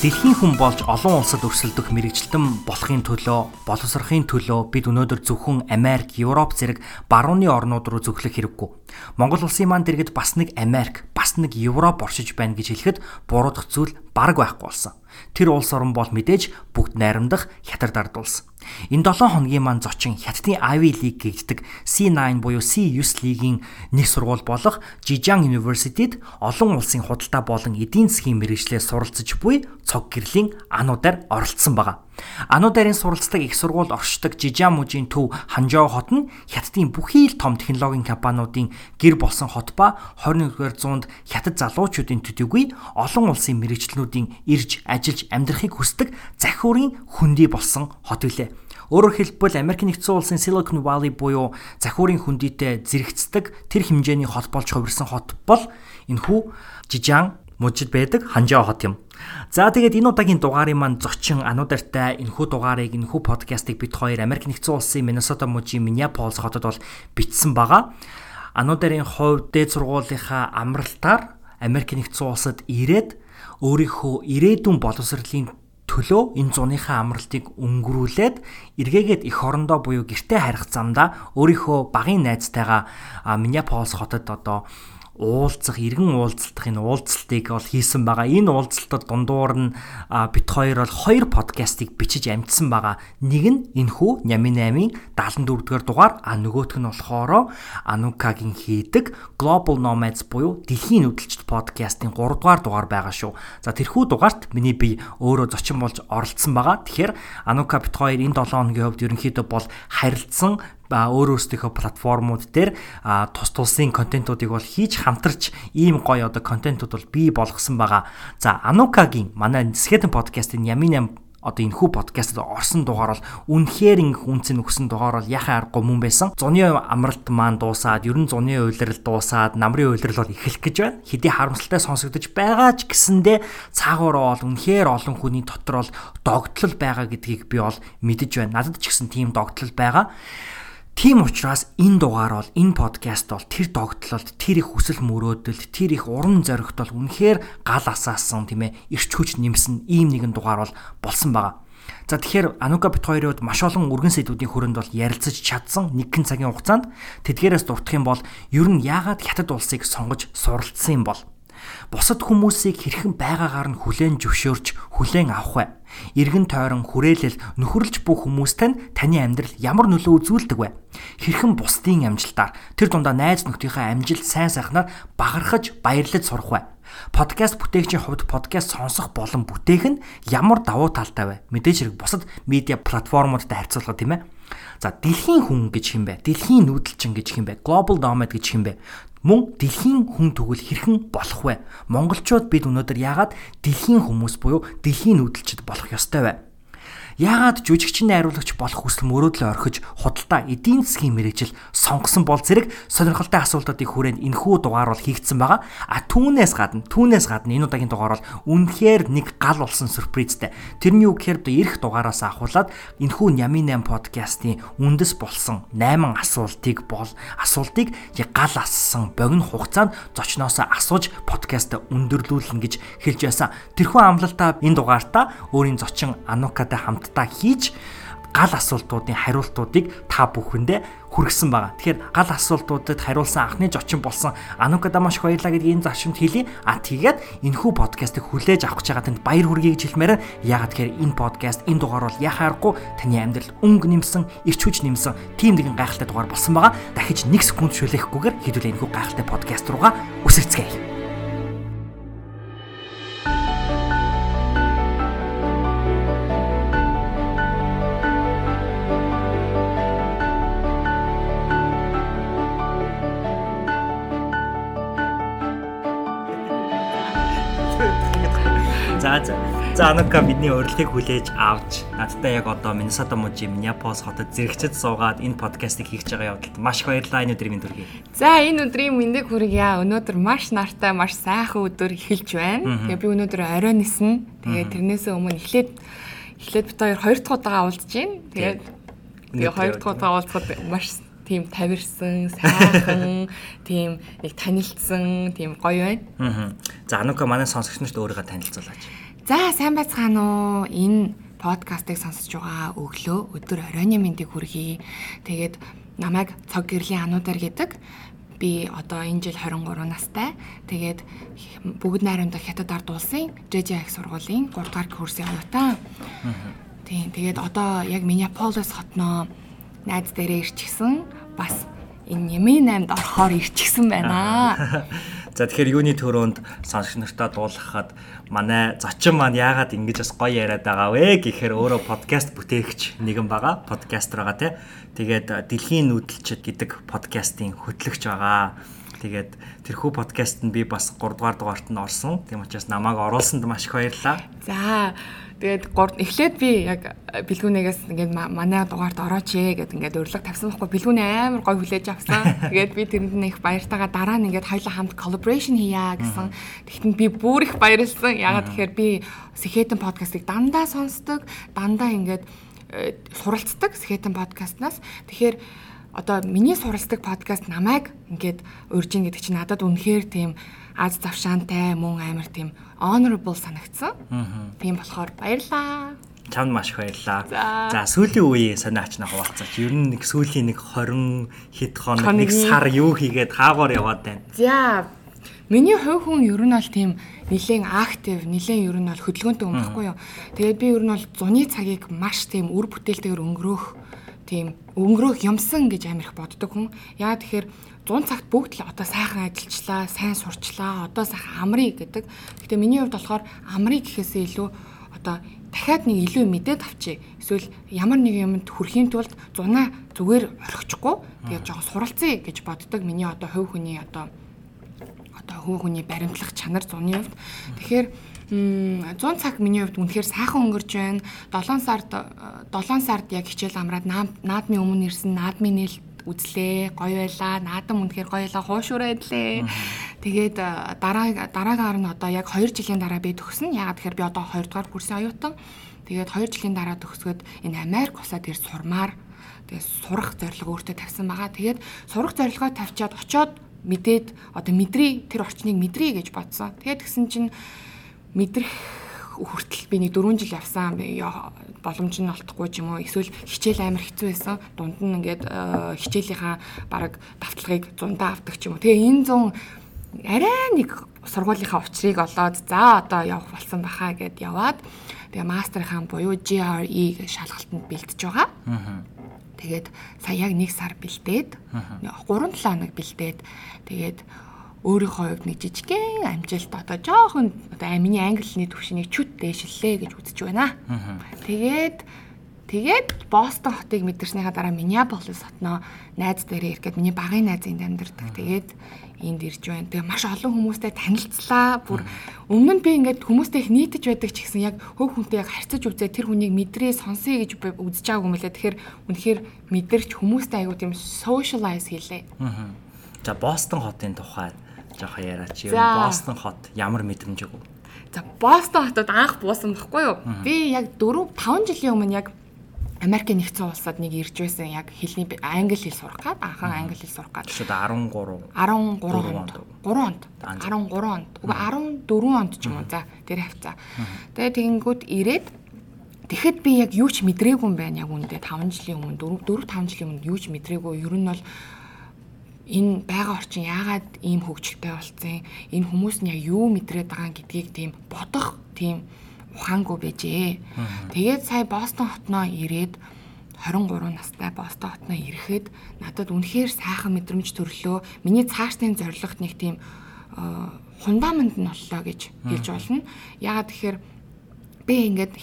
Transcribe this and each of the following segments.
Дэлхийн хүн болж олон улсад өрсөлдөх мэрэгчлэн болохын төлөө, боловсрохын төлөө бид өнөөдөр зөвхөн Америк, Европ зэрэг барууны орнууд руу зөвхлөх хэрэггүй. Монгол улсын маань дэргэд бас нэг Америк, бас нэг Европ оршиж байна гэж хэлэхэд буруудах зүйл бараг байхгүй болсон. Тэр улс орн бол мэдээж бүгд найрамдах хятад ард улс. Энэ 7 хоногийн маань зочин Хятадын Ivy League гэгддэг C9 буюу C9 лигийн нэг сургууль болох Jijang University-д олон улсын худалдаа болон эдийн засгийн мэрэгчлээ суралцж буй цог гэрлийн ануудаар оролцсон байгаа. Ануударын суралцдаг их сургууль оршдог Жижаа мужийн төв Ханжоо хот нь Хятадын бүхий л том технологийн компаниудын гэр болсон хот ба 21-р зуунд Хятад залуучуудын төдийгүй олон улсын мэрэгчлэнүүдийн ирж ажиллаж амьдрахыг хүсдэг захиурын хөндөй болсон хот үлээ. Өөрөөр хэлбэл Америк нэгдсэн улсын Silicon Valley буюу захиурын хүндийтэй зэрэгцдэг тэр хэмжээний хот болж хувирсан хот бол энэхүү Жижаан мужид байдаг Ханжаа хот юм. За тэгээд энэ удаагийн дугаарын маань зочин ануудартай энэхүү дугаарыг энэхүү подкастыг бид хоёр Америк нэгдсэн улсын Миннесота мужийн Миннеаполис хотод бол бичсэн байгаа. Ануударын хувьд дээд сургуулийнхаа амралтаар Америк нэгдсэн улсад ирээд өөрийнхөө ирээдүйн боловсролын төлөө энэ зуныхаа амралтыг өнгөрүүлээд эргээгээд эх орондоо буюу гэртээ харих замдаа өөрийнхөө багын найзтайгаа Миннеаполис хотод одоо уулзах, иргэн уулзалтах энэ уулзалтыг бол хийсэн байгаа. Энэ уулзалтад дундуур нь бит хоёр бол хоёр подкастыг бичиж амжсан байгаа. Нэг нь энхүү Нями 8-ын 74 дугаар а нөгөөх нь болохоор Анукагийн хийдэг Global Nomads буюу Дэлхийн нүүдэлчд подкастын 3 дугаар байгаа шүү. За тэрхүү дугаарт миний би өөрөө зочин болж оролцсон байгаа. Тэгэхээр Анука бит хоёр энэ 7 хоногийн хувьд ерөнхийдөө бол харилцсан өөр өөрсдийнхөө платформуд дээр тус тусын контентуудыг бол хийж хамтарч ийм гоё одоо контентууд бол бий болгосон байгаа. За Анукагийн манай Skeleton podcast-ын Ямин одоо энэ хүү подкастт орсон дугаар бол үнэхээр их үнцэн өгсөн дугаар бол яхаа аргагүй мөн байсан. Зуны амралт маань дуусаад, ерөн зуны уйлрал дуусаад, намрын уйлрал бол эхлэх гэж байна. Хэдий харамсалтай сонсогдож байгаа ч гэсэндэ цаагаараа бол үнэхээр олон хүний дотор бол догтлол байгаа гэдгийг би бол мэдэж байна. Надад ч гэсэн тийм догтлол байгаа. Тийм учраас энэ дугаар бол энэ подкаст бол тэр догтлолд тэр их хүсэл мөрөөдөлд тэр их урам зоригт бол үнэхээр гал асаасан тийм ээ ирч хүч нэмсэн ийм нэгэн дугаар бол болсон байгаа. За тэгэхээр Анука бит хоёрын хувьд маш олон өргөн сэдвүүдийн хүрээнд бол ярилцаж чадсан нэгэн цагийн хугацаанд тэдгээрээс дуртах юм бол ер нь яагаад хятад улсыг сонгож суралцсан юм бол бусад хүмүүсийг хэрхэн байгаагаар нь хүлээн зөвшөөрч хүлээн авах вэ? Иргэн тойрон хүрээлэл нөхөрлж бух хүмүүст нь таны амьдрал ямар нөлөө үзүүлдэг вэ? Хэрхэн бусдын амжилтаар тэр дундаа найз нөхдийнхээ амжилт сайн сайхнаар багархаж баярлаж сурах вэ? Подкаст бүтээгчийн хувьд подкаст сонсох болон бүтээх нь ямар давуу талтай вэ? Мэдээж хэрэг бусад медиа платформудтай харьцуулахад тийм ээ. За дэлхийн хүн гэж хэм бэ? Дэлхийн нүүдэлчин гэж хэм бэ? Global nomad гэж хэм бэ? Мөн дэлхийн хүн тэгвэл хэрхэн болох вэ? Монголчууд бид өнөөдөр яагаад дэлхийн хүмүүс буюу дэлхийн нүүдэлчд болох ёстой вэ? Яагаад жүжигчин найруулагч болох хүсэл мөрөөдлөө орхиж худалдаа эдийн засгийн мэрэгжил сонгосон бол зэрэг сонирхолтой асуултуудыг хүрээнд энэхүү дугаар бол хийгдсэн байгаа. А түүнээс гадна түүнээс гадна энэ удаагийн дугаар бол үнэхээр нэг гал болсон сюрпризтэй. Тэрний үг гэхээр ирэх дугаараас ахуулаад энэхүү Нями 8 подкастын үндэс болсон 8 асуултыг бол асуултыг гал ассан богино хугацаанд зочноосоо асууж подкаст өндөрлүүлнэ гэж хэлж байсан. Тэрхүү амлалтаа энэ дугаартаа өөрийн зочин Анукатай хамт хамтдаа хийж гал асуултуудын хариултуудыг та бүхэндээ хүргэсэн байгаа. Тэгэхээр гал асуултуудад хариулсан анхны зочин болсон Анукада маш их баярлаа гэдгийг энэ зарчимд хэлье. А тэгээд энэхүү подкастыг хүлээж авах гэж байгаа танд баяр хүргэе гэж хэлмээр яагаад тэгэхээр энэ подкаст энэ дугаар бол яхаарахгүй таны амьдрал өнгө нэмсэн, ирч хүч нэмсэн тийм нэгэн гайхалтай дугаар болсон байгаа. Дахиж нэг секунд шүлэхгүйгээр хэдүүлээ энэхүү гайхалтай подкаст руугаа үсэрцгээе. За. Анука бидний урилгыг хүлээж авч надтай яг одоо Миннесота мужийн Миннеаполис хотод зэрэгцэд суугаад энэ подкастыг хийж байгаа явдалд маш их баярлалаа энэ өдрийн мэнд хүргэе. За энэ өдрийн мэндийг хүргье. Өнөөдөр маш нартай, маш сайхан өдөр эхэлж байна. Тэгээ би өнөөдөр орой нисэн. Тэгээ тэрнээсээ өмнө эхлээд эхлээд бит хоёр хоёр дахь удаага уулзж байна. Тэгээд тэгээ хоёр дахь удаага уулзахад маш тийм тавирсан, сайхан, тийм нэг танилцсан, тийм гоё байна. За Анука манай сонсогч нарт өөрийгөө танилцуулаач. За сайн байцгаана уу? Энэ подкастыг сонсож байгаа өглөө өдөр оройн мэндийг хүргэе. Тэгээд намайг цог гэрлийн ануудаар гэдэг. Би одоо энэ жил 23 настай. Тэгээд бүгд найрамдах хятад ард улсын JJ их сургуулийн 3 дугаар курсын оюутан. Тийм. Тэгээд одоо яг Миннеаполис хотноо найз дээрээ ирчихсэн. Бас энэ Ямин 8-д орохоор ирчихсэн байна. За тэгэхээр юуны төрөнд сонсогч нартаа дуулгахад манай зочин маань яагаад ингэж бас гоё яриад байгаа вэ гэхээр өөрөө подкаст бүтээгч нэгэн байгаа. Подкастер байгаа тий. Тэгээд Дэлхийн нүүдэлчд гэдэг подкастын хөтлөгч байгаа. Тэгээд тэрхүү подкаст нь би бас 3 дугаар дугаарт нь орсон. Тийм учраас намайг оруулсанд маш их баярлалаа. За тэгээд эхлээд би яг бэлгүүнээс ингээд манай дугаарт орооч ээ гэд ингээд урилга тавьсан байхгүй бэлгүүнээ амар гой хүлээж авсан. Тэгээд би тэрэнд нь их баяртайгаа дараа нь ингээд хоёулаа хамт collaboration хийя гэсэн. Тэгтэн би бүр их баярлсан. Ягаад тэгэхээр би Сэхэтэн подкастыг дандаа сонсдог. Дандаа ингээд э, суралцдаг Сэхэтэн подкастнаас. Тэгэхээр одоо миний суралцдаг подкаст намайг ингээд урьжин гэдэг чинь надад үнэхээр тийм аз завшаантай мөн амар тийм honorable санагдсан. Тийм болохоор баярлаа. Чамд маш их баярлалаа. За. Сүүлийн үеийн сониач на хуваалцаач. Ер нь нэг сүүлийн нэг 20 хэд хоног нэг сар юу хийгээд хаагоор яваад байна. За миний хувь хүн ер нь бол тийм нэлээд актив, нэлээд ер нь бол хөдөлгөөнтэй хүн байхгүй юу. Тэгээд би ер нь бол зуны цагийг маш тийм үр бүтээлтэйгээр өнгөрөөх тийм өнгөрөөх юмсан гэж амар их боддог хүн. Яа тэгэхээр 100 цагт бүгд л одоо сайхан ажиллачлаа, сайн сурчлаа, одоо сайхан амрыг гэдэг. Гэтэ миний хувьд болохоор амрыг гэхээсээ илүү одоо дахиад нэг илүү мэдээд авчи. Эсвэл ямар нэг юмд хүрэхийн тулд зунаа зүгээр орхичихгүй. Тэгээд жоохон суралцъя гэж боддог. Миний одоо хувь хүний одоо одоо хувь хүний баримтлах чанар зуны хувьд. Тэгэхээр м, 100 цаг миний хувьд үнэхээр сайхан өнгөрч байна. 7 сард 7 сард яг хичээл амраад наад- наадмын өмнө ирсэн наадмын нээлт үзлээ. Гоё байлаа. Наадам үнэхээр гоё байлаа. Хуушураа идлээ. Тэгээд э, дараа дараагаар нь одоо яг 2 жилийн дараа би төгсөн. Ягаад тэгэхээр би одоо 2 дугаар курсын оюутан. Тэгээд 2 жилийн дараа төгсгöd энэ Америк улсад ир сурмаар тэгээд сурах зорилго өөртөө тавьсан байгаа. Тэгээд сурах зорилгоо тавьчаад очоод мэдээд одоо мэдрий тэр орчныг мэдрий гэж бодсон. Тэгээд тэгсэн чинь мэдрэх хүртэл би нэг 4 жил явсан боломж нь олдохгүй ч юм уу. Эсвэл хичээл амар хэцүү байсан. Дунд нь ингээд э, хичээлийнхаа баг давталгыг зундаа авдаг ч юм уу. Тэгээ энэ зун арай нэг сургуулийнхаа учрыг олоод за одоо явах болсон баха гэд яваад тэгээ мастерхаа буюу GRE шалгалтанд бэлтэж байгаа. Тэгээд сая яг нэг сар бэлдээд 3 7 хоног бэлдээд тэгээд өөрийнхөө хувьд нэг жижигхэн амжилт одоо жоохон одоо миний англиний төвшнийг чүт дээшлээ гэж үзэж байна. Тэгээд тэгээд Бостон хотыг мэдэрснийхаа дараа Миннеаполис хотноо найз дээрээ ирэх гээд миний багын найз энд амьдардаг. Тэгээд энд ирж байна. Тэгээ маш олон хүмүүстэй танилцлаа. Бүр өмнө нь би ингээд хүмүүстэй их нийтэж байдаг ч гэсэн яг хөв хүнтэй яг харьцаж үзээ тэр хүнийг мэдрээ сонсъё гэж үзэж байгаагүй юм лээ. Тэгэхээр үнэхээр мэдэрч хүмүүстэй айгуу тийм socialize хийлээ. Аа. За Бостон хотын тухай жоохон яриач. За. Бостон хот ямар мэдрэмж өгв? За Бостон хотод анх буусан байхгүй юу? Би яг 4 5 жилийн өмнө яг Америкийн нэгдсэн улсад нэг ирж байсан яг хэлний англи хэл сурах гад анхан англи хэл сурах гад Шүд 13 13 Дөрвөн онд онд. 3 онд Анз. 13 онд үгүй 14 онд ч юм уу за тэр хавцаа. Тэгээ тэгэнгүүт ирээд Тэгэхэд би яг юу ч мэдрээгүй юм байна яг үүндээ 5 жилийн өмнө 4 4 5 жилийн өмнө юу ч мэдрээгүй. Ер нь бол энэ байгаа орчин яагаад ийм хөгжилтэй болцсон энэ хүмүүс нь яг юу мэдрээд байгаа гэдгийг тийм бодох тийм ухаангүй байжээ. Тэгээд сая Бостон хотноо ирээд 23 настай Бостон хотноо ирэхэд надад үнэхээр сайхан мэдрэмж төрлөө. Миний цаашдын зорилгот нэг тийм э, фундамент нь боллоо гэж хэлж болно. Яагаад тэгэхээр би ингээд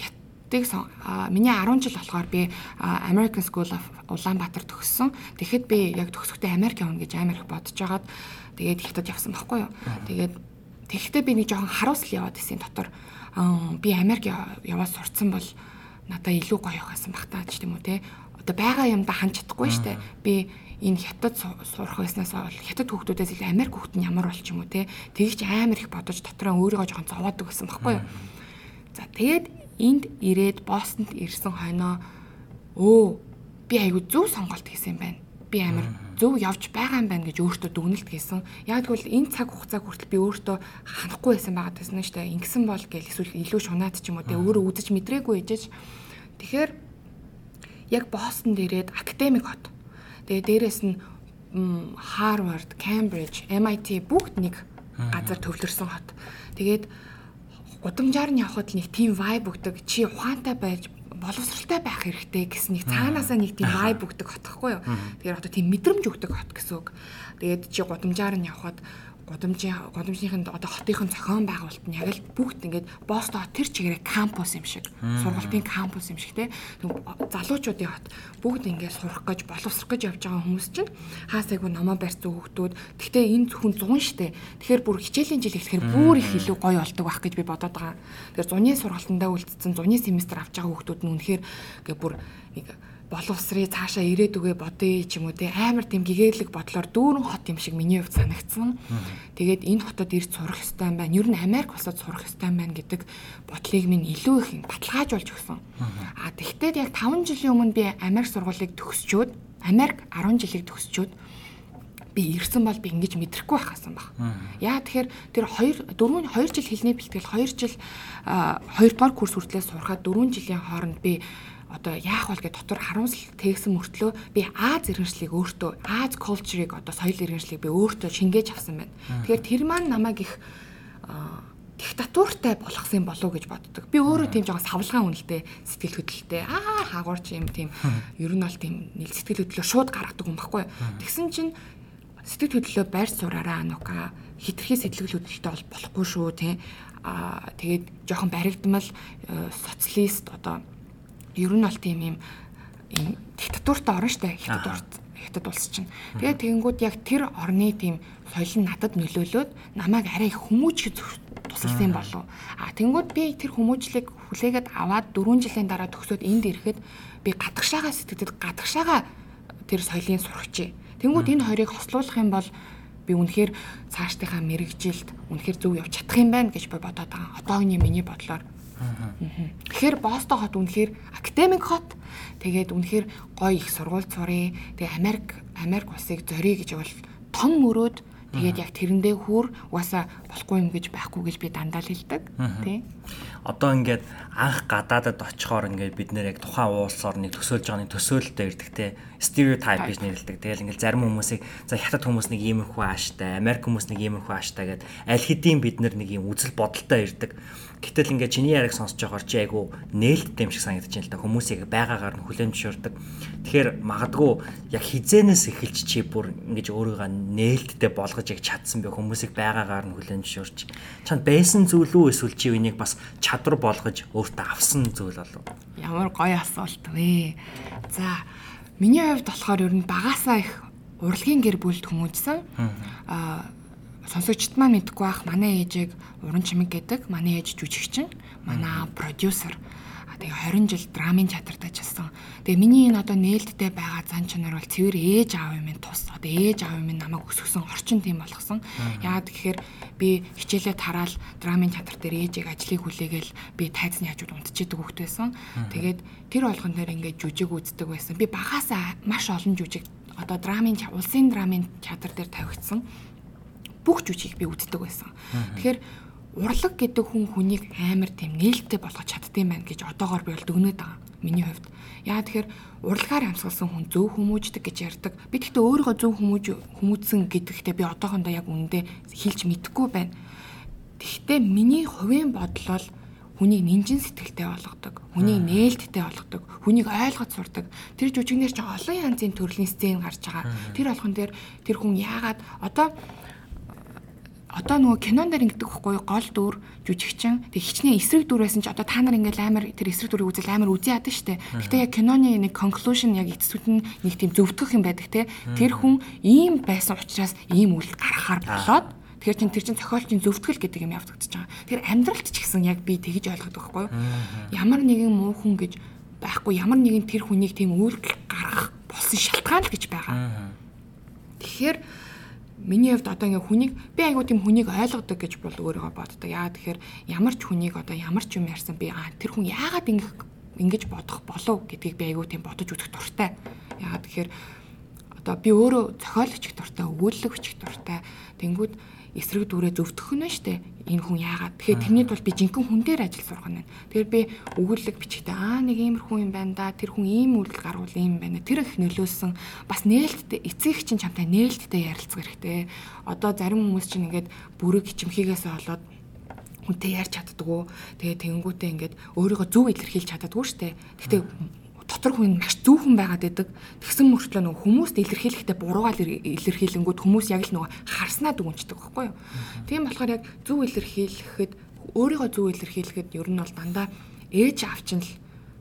а, миний 10 жил болохоор би American School of Улаанбаатар төгссөн. Тэгэхэд би яг төгсөхдөө Америк явна гэж амар их бодож байгаад тэгээд хятад явсан байхгүй юу. Тэгээд тэгэхдээ би нэг жоохон харуулсал яваад исэн дотор. Би Америк яваад сурцсан бол надаа илүү гоё хасан баг таа ч тийм үү те. Одоо байгаа юмда ханч чадахгүй штэ. Би энэ хятад сурах байснаас бол хятад хүүхдүүдээс илүү Америк хүүхд нь ямар болч юм уу те. Тэгж амар их бодож дотроо өөрийгөө жоохон зовоодаг гэсэн баггүй юу. За тэгээд энд ирээд Бостонд ирсэн хойноо өө би айгүй зөв сонголт хийсэн байна. Би амар зөв явж байгаа юм байна гэж өөртөө дүгнэлт хийсэн. Яг тэгвэл энэ цаг хугацаа хүртэл би өөртөө ханахгүй байсан байгаа гэсэн нь шүү дээ. Ингэсэн бол гэл эсвэл илүү шунаад ч юм уу те өөрөө үзэж мэдрээгүй ээжэж. Тэгэхээр яг Бостонд ирээд академик хот. Тэгээ дээрэс нь Harvard, Cambridge, MIT бүгд нэг газар төвлөрсөн хот. Тэгээд удамжаар нь явхад нэг team vibe өгдөг. Чи ухаантай байж боловсралтай байх хэрэгтэй гэсэн нэг цаанаасаа нэг тийм vibe өгдөг хотхгүй юу. Тэгэхээр одоо тийм мэдрэмж өгдөг хот гэсэн үг. Тэгээд чи гудамжаар нь явхад гудамжийн гудамжийнхын одоо хотынхын зохион байгуулалт нь яг л бүгд ингээд Бостон тэр чигээрээ кампус юм шиг сургалтын кампус юм шиг те. Залуучуудын хот бүгд ингээд сурах гэж боловсрох гэж явж байгаа хүмүүс чинь хаасайгүй номоо барьсан хүүхдүүд гэхдээ энэ зөвхөн 100 штэ. Тэгэхээр бүр хичээлийн жил эхлэхээр бүр их илүү гоё болдог байх гэж би бодоод байгаа. Тэгэхээр зуны сургалтандаа үлдсэн зуны семестр авч байгаа хүүхдүүд нь үнэхээр ингээд бүр нэг боловсрыг цаашаа ирээд үгээ бодъё ч юм уу те амар тийм гэгээлэг бодлоор дүүрэн хот юм шиг миний хувьд санагдсан. Тэгээд энэ хотод ирж сурах ёстой юм байна. Ер нь Америк улсад сурах ёстой юм байна гэдэг бодлыг минь илүү их баталгаажуулж өгсөн. А тэгтээ яг 5 жилийн өмнө би Америк сургуулийг төгсчөөд Америк 10 жилийг төгсчөөд би ирсэн бол би ингэж мэдрэхгүй байхсан баг. Яа тэгэхээр тэр 2 4 2 жил хэлний бэлтгэл 2 жил 2 дугаар курс хүртлээр сурахад 4 жилийн хооронд би одоо яах вэ гэдэг дотор харамсал тэгсэн мөртлөө би Аз иргэншлийг өөртөө Аз culture-ыг одоо соёл иргэншлийг би өөртөө шингээж авсан байна. Тэгэхээр тэр маань намайг их диктатуртай болгосон болов гэж боддог. Би өөрөө тийм жоохон савлгаан үнэлтэй сэтгэл хөдлөлтэй. Аа хаагуурч юм тийм ер нь бол тийм нэг сэтгэл хөдлөлөө шууд гаргадаг юм баггүй. Тэгсэн чинь сэтгэл хөдлөлөө байр сураараа нука хитрхи сэтгэл хөдлөлтөй бол болохгүй шүү тий. Аа тэгээд жоохон баригдмал социалист одоо ер нь бол тийм юм юм диктатуртаа орно штэ хятад хятад улс чинь. Тэгээд тэгэнгүүт яг тэр орны тийм соёл нь надад нөлөөлөөд намайг арай хүмүүжих тусалсан болов. А тэгэнгүүт би тэр хүмүүжлийг хүлээгээд аваад 4 жилийн дараа төгсөөд энд ирэхэд би гадагшаага сэтгэдэд гадагшаага тэр соёлын сурагчээ. Тэнгүүд энэ хоёрыг хослуулах юм бол би үнэхээр цаашдынхаа мэрэгжилд үнэхээр зөв явж чадах юм байна гэж би бодоод байгаа. Одоогийн миний бодлоор Тэгэхээр Бостон хот үнэхээр академик хот. Тэгээд үнэхээр гоё их сургууль сурыг. Тэгээ Америк Америк улсыг зориё гэж бол том мөрөөд Тэгээд яг тэрэндээ хүр угаасаа болохгүй юм гэж байхгүй гэж би дандаа л хэлдэг. Тий. Одоо ингээд анх гадаадад очихоор ингээд бид нэр яг тухайн улс орныг төсөөлж байгааны төсөөлөлтөд ирдэг те стереотип гэж нэрлэдэг. Тэгэл ингээд зарим хүмүүсийг за хятад хүмүүс нэг иймэрхүү ааштай, Америк хүмүүс нэг иймэрхүү ааштай гэд аль хэдийн бид нар нэг юм үзэл бодолтой ирдэг. Гэтэл ингээд чиний яриг сонсож байгаа чи айгу нээлттэй юм шиг санагдаж байна л да. Хүмүүсийг байгаагаар нь хүлээн зөвшөөрдөг. Тэгэхээр магадгүй яг хизэнээс эхэлж чи бүр ингэж өөрийгөө нээлттэй болгож яг чадсан бэ хүмүүсийг байгаагаар нь хүлээн зөвшөөрч. Чанд байсан зүйл үү эсвэл чи энийг бас чадвар болгож өөртөө авсан зүйл болов? Ямар гоё асуулт вэ. За миний хувьд болохоор ер нь багасаа их урлагийн гэр бүлд хүмүүжсэн. Аа сонсогчд маань мэдгүй бах манай ээжийг уран чимэг гэдэг манай ээж жүжигчин манай продюсер тэгээ 20 жил драмын театрт ажилласан. Тэгээ миний энэ одоо нээлттэй байгаа зан чанар бол цэвэр ээж аав минь тус. Одоо ээж аав минь намайг өсгсөн орчин тийм болгосон. Яагаад гэхээр би хичээлээ тараал драмын театр дээр ээжийг ажлыг хүлээгээл би тайзны хажууд унтчихдаг хөхт байсан. Тэгээд тэр болгон дээр ингээд жүжиг үздэг байсан. Би багасаа маш олон жүжиг одоо драмын улсын драмын театр дээр тавигдсан бүх жүжигийг би үздэг байсан. Тэгэхээр урлаг гэдэг хүн хүнийг амар тийм нээлттэй болгож чаддсан байх гэж одоогоор би бол дүгнээд байгаа. Миний хувьд. Яа тэгэхээр урлагаар амьсгалсан хүн зөв хүмүүждэг гэж ярьдаг. Би тэгтээ өөрийгөө зөв хүмүүж хүмүүжсэн гэдэгтээ би одоохондоо яг үнэндээ хэлж мэдэхгүй байна. Тэгтээ миний хувийн бодлол хүнийг нинжин сэтгэлтэй болгодог, хүнийг нээлттэй болгодог, хүнийг ойлгож сурдаг. Тэр жүжигнэр ч олон янзын төрлийн сцен гарч байгаа. Тэр болгон дээр тэр хүн яагаад одоо одоо нөгөө кинон дээр ингэдэг байхгүй гол дүр жүжигчин тэг хичнээн эсрэг дүр байсан ч одоо та нар ингээл амар тэр эсрэг дүрийг үзэл амар үзий ядсан штэ. Гэхдээ яг киноны нэг conclusion яг эцсүүд нь нэг тийм зөвтгөх юм байдаг те. Тэр хүн ийм байсан учраас ийм үйл гаргахаар болоод Тэгэхээр чин тэр чин зохиолчийн зөвтгөл гэдэг юм явагдаж байгаа. Тэгэхээр амьдралт ч гэсэн яг би тэгж ойлгодог байхгүй юу? Ямар нэгэн муу хүн гэж байхгүй ямар нэгэн тэр хүнийг тийм үйлдэл гаргах болсон шалтгаан л гэж байгаа. Тэгэхээр миний хувьд одоо ингээ хүнийг би айгуу тийм хүнийг ойлгодог гэж бол өөрийгөө боддог. Яа тэгэхээр ямар ч хүнийг одоо ямар ч юм ярьсан би аа тэр хүн яагаад ингэх ингэж бодох болов гэдгийг би айгуу тийм бодож үзэх дуртай. Яагаад тэгэхээр одоо би өөрөө зохиолч их дуртай, өгүүлэлч их дуртай. Тэнгүүд эсрэг дүүрээ зөвтгөх нь штэ. Энэ хүн яагаад. Тэгэхээр тэрний тулд би жинхэнэ хүн дээр ажил сурах нь. Тэгэхээр би өгүүлэг бичгтээ аа нэг иймэрхүү юм байна да. Тэр хүн ийм үйлдэл гаргуул ийм байна. Тэр их нөлөөсөн. Бас нээлттэй эцэг чинь чамтай нээлттэй ярилцах хэрэгтэй. Одоо зарим хүмүүс чинь ингээд бүрэг хичмхийгээс олоод хүнтэй ярьж чаддгүй. Тэгээ тэнгүүтээ ингээд өөрийгөө зөв илэрхийлж чаддгүй штэ. Гэхдээ дотор хүн маш зөвхөн байгаад байдаг. Тэгсэн мөртлөө нөгөө хүмүүст илэрхийлэхдээ буруугаар илэрхийлэнгүүд хүмүүс яг л нөгөө харснаа дүгнждэг байхгүй юу. Тийм болохоор яг зөв илэрхийлэхэд өөрийгөө зөв илэрхийлэхэд ер нь бол дандаа ээж авчин л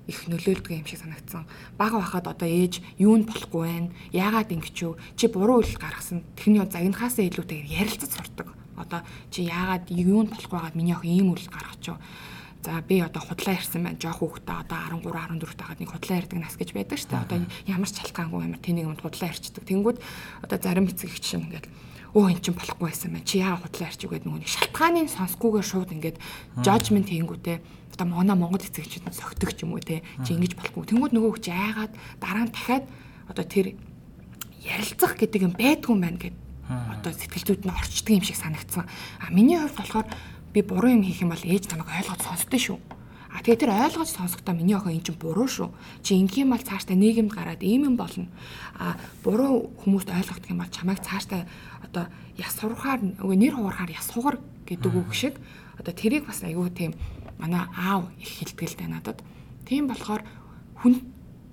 их нөлөөлдөг юм шиг санагдсан. Бага байхад одоо ээж юунд болохгүй байна? Яагаад ингэж юу? Чи буруу үйл гаргасан. Тэрний загнахаасаа илүүтэйгээр ярилцаж сурдаг. Одоо чи яагаад юунд болохгүй байгаад миний охин ийм үйл гаргаж юу? За би одоо худлаа ярьсан байна. Жох хүүхдээ одоо 13 14 тахад нэг худлаа ярьдаг нас гэж байдаг шүү дээ. Одоо ямар ч чалгаангүй ямар тэнийг юмд худлаа ярьцдаг. Тэнгүүд одоо зарим эцэгч чинь ингээд өө эн чинь болохгүй байсан байна. Чи яагаад худлаа ярьчих гээд нөгөө шалтгааныг сонсгүйгээр шууд ингээд judgment хийнгүүтээ одоо манай монгол эцэгчүүд нь согтөг ч юм уу те. Чи ингэж болохгүй. Тэнгүүд нөгөө хүч яагаад дараа нь дахиад одоо тэр ярилцах гэдэг юм байдгүй юм байна гэд одоо сэтгэлзүйд нь орчдөг юм шиг санагдсан. А миний хувьд болохоор би буруу юм хийх юм бол ээж намайг ойлгож сонсдөө шүү. А тэгээ тэр ойлгож сонсохдоо миний охин эн чинь буруу шүү. Чи ингийн мал цааштай нийгэмд гараад ийм юм болно. А буруу хүмүүст ойлгох юм бол чамайг цааштай одоо яс сурахаар нэр хугарахаар яс хугар гэдэг үг шиг одоо тэрийг бас айгүй тийм манай аав их хилтгэл тань надад. Тийм болохоор хүн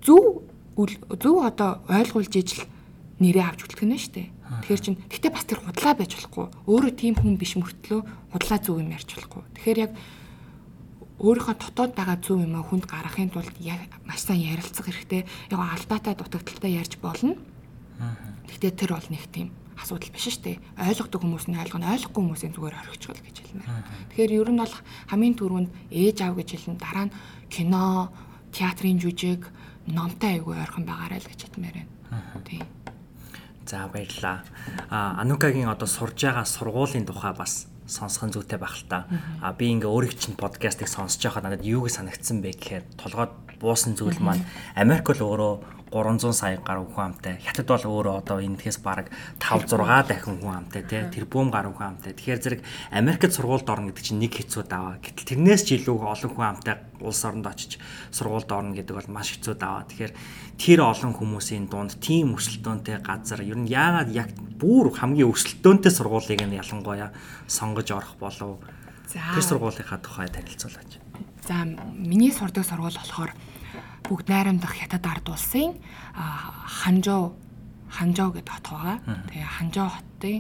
зөв зөв одоо ойлгуулж ижил нэрээ авч шүү дээ. Тэгэхээр чин гэтээ бас тэр худлаа байж болохгүй. Өөрөө тийм хүн биш мөртлөө худлаа зөв юм ярьж болохгүй. Тэгэхээр яг өөрийнхөө дотоод байгаа зөв юм а хүнд гаргахын тулд яг маш сайн ярилцах хэрэгтэй. Яг алдаатай дутагдaltaй ярьж болно. Гэтээ тэр бол нэг тийм асуудал биш шүү дээ. Ойлгодог хүмүүс нь ойлгоно, ойлгохгүй хүмүүсийн зүгээр орхичихвол гэж хэлмээр. Тэгэхээр ер нь бол хамгийн түрүүнд ээж аав гэж хэлнэ. Дараа нь кино, театрын жүжиг, номтой айгүй ойрхон байгаарай л гэж хэлмээр байна. Тийм. За баярлаа. А Анукагийн одоо сурж байгаа сургуулийн тухай бас сонсох нь зүйтэй байх л та. А би ингээ өөрийг чинь подкастыг сонсож байхад надад юу гэж санагдсан бэ гэхээр толгойд буусан зүйл маань Америк бол өөрөө 300 сая гаруй хүн амтай. Хятад бол өөрөө одоо энэхээс бараг 5 6 дахин хүн амтай тий. Тэрбум гаруй хүн амтай. Тэгэхээр зэрэг Америкт сургуульд орно гэдэг чинь нэг хэцүү даваа. Гэтэл тэрнээс ч илүү олон хүн амтай улс оронд очиж сургуульд орно гэдэг бол маш хэцүү даваа. Тэгэхээр тэр олон хүмүүсийн дунд тийм өрсөлдөөнтэй газар ер нь яагаад яг бүр хамгийн өрсөлдөөнтэй сургуулийг нь ялангуяа сонгож орох болов? Тэр сургуулийнхаа тухай танилцуулаач. За миний сурдаг сургууль болохоор бүгд найрамдах хятад ард улсын Ханжоо Ханжоо гэдэг хот байгаа. Тэгээ Ханжоо хотын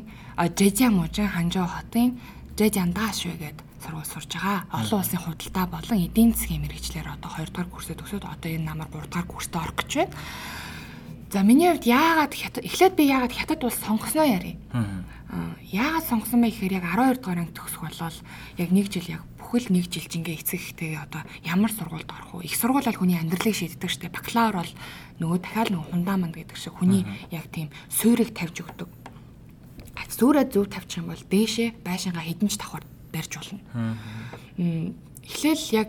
Жэжя мужийн Ханжоо хотын Жэжяндаш гэдэг сургууль сурж байгаа. Олон улсын худалдаа болон эдийн засгийн мэрэгчлэр одоо 2 дугаар курсээ төгсөөд одоо энэ намар 3 дугаар курстэ орох гэж байна. За миний хувьд яагаад эхлээд би яагаад хятад улс сонгосноо яри. Яагаад сонгосон бэ гэхээр яг 12 дугаар анги төгсөх болол яг нэг жил яг бүхэл нэг жил жингээ эцэг ихтэй одоо ямар сургуульд орох вэ? Их сургууль бол хүний амьдралыг шийддэг дээ. Бакалавр бол нөгөө дахиад нөгөө хундамент гэдэг шиг хүний яг тийм суурийг тавьж өгдөг. Сүүрээ зөв тавьчих юм бол дээшээ байшингаа хідэнч давхар барьж болно. Эхлээл яг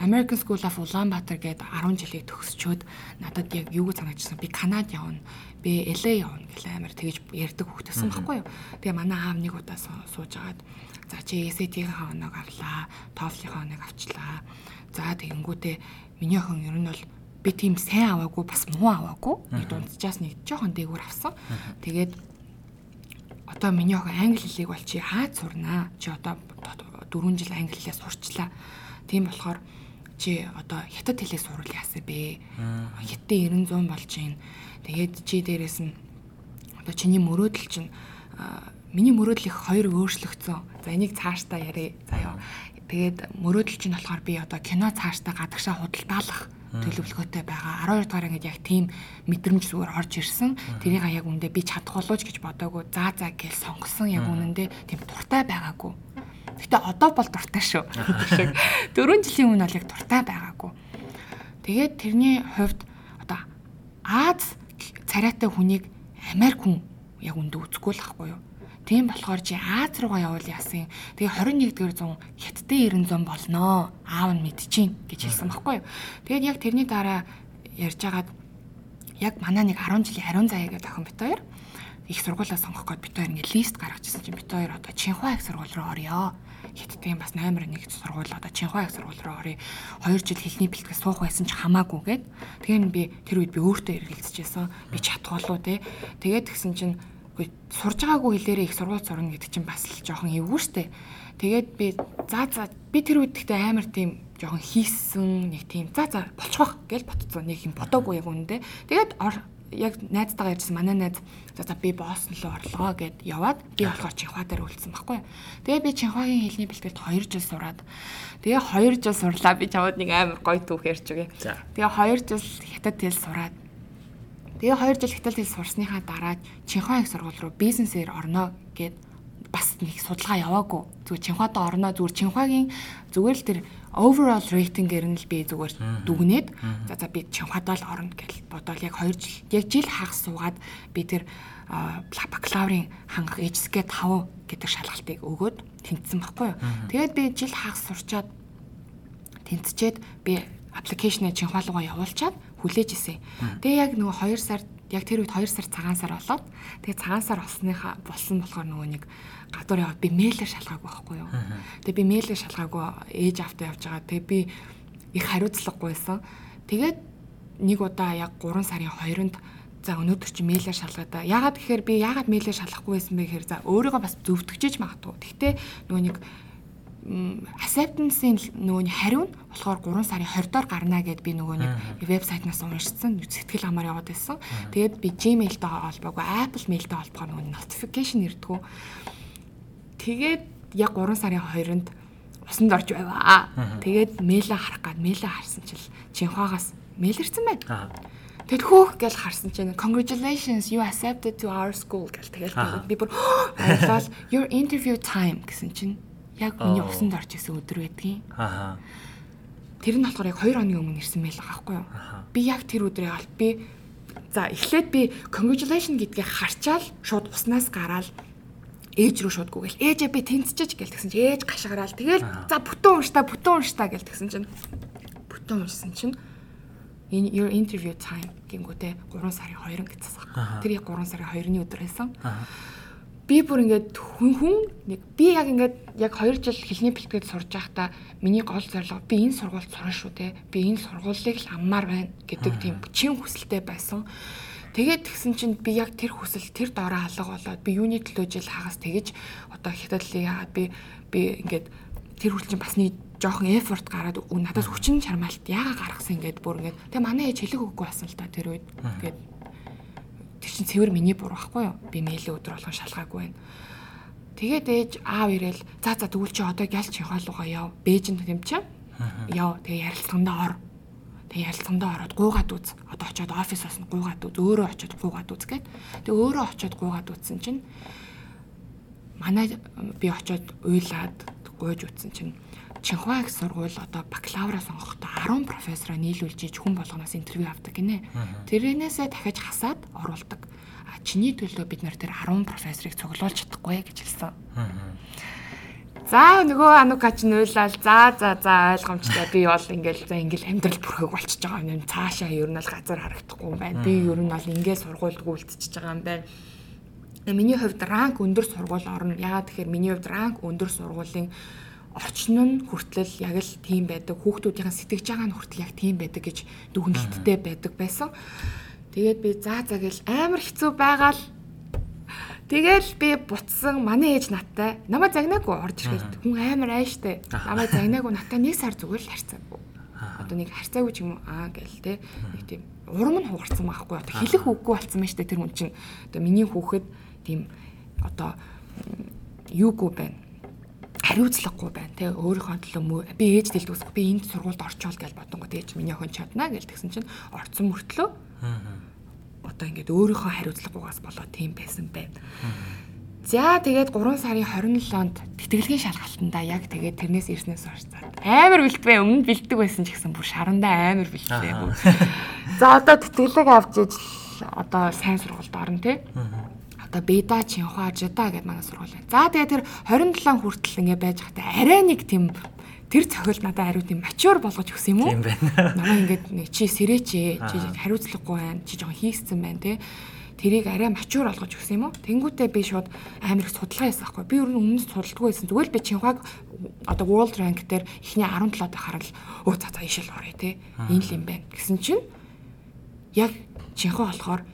American School of Ulaanbaatar гээд 10 жилийг төгсчөөд надад яг юу гэж санагдчихсан би Канад явна би LA явна гэл амар тэгж ярьдаг хөхтэйсэн байхгүй юу. Тэгээ манай аав нэг удаа сууж агаад за чи SAT-ийн хоног авлаа, TOEFL-ийн хоног авчлаа. За тэгэнгүүтээ миний охин ер нь бол би тийм сайн аваагүй бас муу аваагүй. Нэг дунджаас нэг жоохон дээгүүр авсан. Тэгээд одоо миний охин англи хэлийг бол чи хаад сурнаа? Чи одоо 4 жил англи хэлээ сурчлаа. Тийм болохоор чи одоо хятад хэлээ сурвал яасан бэ? Хятадын 900 болж гин. Тэгээд чи дээрэс нь одоо чиний мөрөөдөл чинь миний мөрөөдөл их хоёр өөрчлөгдсөн. За энийг цаашдаа ярив. За ёо. Тэгээд мөрөөдөл чинь болохоор би одоо кино цаашдаа гадагшаа худалдаалах төлөвлөгөөтэй байгаа. 12 дугаар ангид яг тийм мэдрэмж зүгээр орж ирсэн. Тэрийг яг үндэ би чадах болооч гэж бодоагүй. За за гэж сонгосон яг үнэндээ тийм дуртай байгаагүй. Гэтэ одоо бол дуртай шүү. Шиг 4 жилийн өмнө бол яг дуртай байгаагүй. Тэгээд тэрний хувьд одоо Аз царайтай хүнийг Америк хүн яг үндэ үзэхгүй л ахгүй юу? Тийм болохоор чи Аз руугаа явуул яасан. Тэгээ 21-р зуун хятадын 90 зам болноо. Аав нь мэдчихээн гэж хэлсэн байхгүй юу. Тэгээд яг тэрний дараа ярьж агаад яг манай нэг 10 жилийн ариун заяа гэдэг охин бит хоёр их сургуулаа сонгох гээд бит хоёр ингээ лист гаргачихсан чинь бит хоёр одоо Чинхуа их сургууль руу орё. Хятадын бас номер 1 сургууль одоо Чинхуа их сургууль руу орё. 2 жил хэлний бэлтгэл суух байсан ч хамаагүй гээд тэгээ би тэр үед би өөртөө эргэлзэжсэн. Би чадах болов те. Тэгээд тэгсэн чинь Үгүй сурж байгаагүй хэлээрээ их сургууль сурна гэдэг чинь бас л жоохон эвгүй штэ. Тэгээд би за за би тэр үед гэхдээ амар тийм жоохон хийсэн нэг тийм за за болчих гэж ботцсон нэг юм бодоогүй яг үнэндээ. Тэгээд яг найзтайгаа ярьсан манай найз за за би боосон лөө орлоо гэд яваад би болохоор Чинхуа дээр үлдсэн байхгүй. Тэгээ би Чинхуагийн хэлний бэлтгэлд 2 жил сураад тэгээ 2 жил сурлаа би чамд нэг амар гоё түүх ярьж өгье. Тэгээ 2 жил хятад хэл сураад Тэгээ 2 жил хятад хэл сурсныхаа дараа Чинхуа их сургууль руу бизнесээр орно гэд бас нэг судалгаа яваагүй. Зүгээр Чинхуадаа орно. Зүгээр Чинхуагийн зүгээр л тэр overall rating-ээр нь л би зүгээр дүгнээд за за би Чинхуадаа л орно гэж бодоод яг 2 жил яг жил хагас суугаад би тэр бакалаврын хангах эжсгээ 5 гэдэг шалгалтыг өгөөд тэнцсэн баггүй юу. Тэгээд би жил хагас сурчаад тэнцчээд би аппликейшнээ Чинхуалуугаа явуулчаад хүлээж исэн. Тэгээ яг нөгөө 2 сар яг тэр үед 2 сар цагаан сар болоод тэгээ цагаан сар болсныхаа болсон болохоор нөгөө нэг гадуур яваад би мэйлээ шалгаагүй байхгүй юу. Тэгээ би мэйлээ шалгаагүй ээж автаа явж байгаа. Тэгээ би их хариуцлагагүйсэн. Тэгээд нэг удаа яг 3 сарын 2-нд за өнөөдөр чи мэйлээ шалгаа да. Ягаад гэхээр би ягаад мэйлээ шалгахгүй байсан бэ гэхээр за өөрийгөө бас зөвтгөжж магадгүй. Гэхдээ нөгөө нэг acceptance-ийн нөгөө хариу нь болохоор 3 сарын 20 доор гарна гэд би нөгөө нэг вебсайтнаас уншсан сэтгэл амаар яваад байсан. Тэгээд би Gmail-тэй холбоогүй Apple Mail-тэй холбоогоо нөгөө notification ирдгүү. Тэгээд яг 3 сарын 2-нд усанд орж байваа. Тэгээд мэйлээ харах гад мэйлээ харсан чил Чинхуагаас мэйл ирсэн байна. Тэгэд хөөх гэж харсан чинь congratulations you accepted to our school гэл тэгэл би бүр баярлал your interview time гэсэн чинь яг миний усанд орж исэн өдөр байдгийн. Аа. Тэр нь болохоор яг 2 хоногийн өмнө ирсэн байл байгаа байхгүй юу? Би яг тэр өдрөө аль би за эхлээд би congratulation гэдгийг харчаал шууд уснаас гараад ээж рүү шууд гүгэл ээжээ би тэнцэж гэл тэгсэн чи ээж гашгараал тэгэл за бүтэн уншта бүтэн уншта гэл тэгсэн чинь бүтэн уншсан чинь энэ your interview time гингүүтэй 3 сарын 2 гэсэн. Тэр яг 3 сарын 2-ны өдөр байсан. Аа би бүр ингээд хүн хүн нэг би яг ингээд яг 2 жил хэлний бэлтгэлд сурж байхдаа миний гол зорилго би энэ сургуульд сурна шүү те. Би энэ сургуулийг л аммаар байна гэдэг тийм чин хүсэлтэй байсан. Тэгээд тэгсэн чинь би яг тэр хүсэл тэр доороо алга болоод би юуны төлөө жил хагас тэгэж одоо хятадлыг яагаад би би ингээд тэр хүл чинь бас нэг жоохон effort гараад надаас хүчин чармаалт яагаад гаргасан ингээд бүр ингээд. Тэг манай ээж хэлэг өгөхгүй байсан л та тэр үед. Ингээд Тэр чинь цэвэр миний буруу байхгүй юу? Би мэйлээ өдөр болгон шалгаагүй байна. Тэгээд ээж аав ирээл за за тэгвэл чи одоо гялч хаваалуугаа яв. Бээжинд юм чи. Яв. Тэгээ ярилцлагандаа ор. Тэгээ ярилцлагандаа ороод гуугаад үз. Одоо очиод офисоос нь гуугаад үз. Өөрөө очиод гуугаад үз гэд. Тэгээ өөрөө очиод гуугаад үзсэн чинь манай би очиод уйлаад гуйж үтсэн чинь Чинхуа их сургууль одоо бакалавра сонгохдоо 10 профессороо нийлүүлж иж хүн болгоноос интервью авдаг гинэ. Тэрнээсээ дахиж хасаад оруулдаг. А чиний төлөө бид нар тэр 10 профессорыг цуглуулж чадахгүй гэж хэлсэн. За нөгөө анукач нь уйлал за за за ойлгомжтой би бол ингээл за ингээл амьдрал бүрхэг болчихж байгаа юм цаашаа ер нь бол газар харагдахгүй юм байна. Би ер нь бол ингээл сургуульд гүйлтчихэж байгаа юм байна. Миний хувьд ранк өндөр сургууль орно. Ягаад тэгэхээр миний хувьд ранк өндөр сургуулийн орчин нь хүртэл яг л тийм байдаг. Хүүхдүүдийн сэтгэж байгаа нь хүртэл яг тийм байдаг гэж дүгнэлттэй байдаг байсан. Тэгээд би заа заа гэл амар хэцүү байгаал. Тэгэл би буцсан манай ээж надтай намайг загнаагүй орж ирэхэд хүн амар айштай. Намайг загнаагүй надтай нэг сар зүгээр л харьцаагүй. Одоо нэг харьцаагүй ч юм уу аа гэл те нэг тийм урам нь хугарсан байхгүй. Одоо хэлэх үггүй болсон байна штэ тэр хүн чинь. Одоо миний хүүхэд тийм одоо юугүй байна хариуцлагагүй байна те өөрийнхөө төлөө би ээж дэлдүүс би энд сургуульд орчоол гэж бодонгоо ээж миний охин чадна гэж тэгсэн чинь орцсон мөртлөө одоо ингээд өөрийнхөө хариуцлагагүйгаас болоод тийм байсан байна. За тэгээд 3 сарын 27-нд тэтгэлгийн шалгалтанда яг тэгээд тэрнээс ирснээс хойш амар бэлтвэ өмнө бэлтдэг байсан ч гэсэн бүр шарандаа амар бэлтвэ. За одоо тэтгэлэг авч иж одоо сайн сургуульд орно тий одоо Беда, Чинхуа, Жида гэдэг манай сургууль байна. За тэгээ тэр 27 хүртэл ингэ байж хата арай нэг тийм тэр цохил надад хариу тийм мачур болгож өгсөн юм уу? Тийм байна. Намаа ингээд нэг чи сэрэч чи хариуцлагагүй байна. Чи жоохон хийгцэн байна те. Тэрийг арай мачур болгож өгсөн юм уу? Тэнгүүтээ би шууд амар их судалгаа хийсэн байхгүй. Би өөрөө өмнө судалдаггүй байсан. Зүгээр л би Чинхуаг одоо World Rank дээр эхний 17-д харал өө за за ишэл орё те. Энэ л юм байна. Гэсэн чинь яг Чинхуа болохоор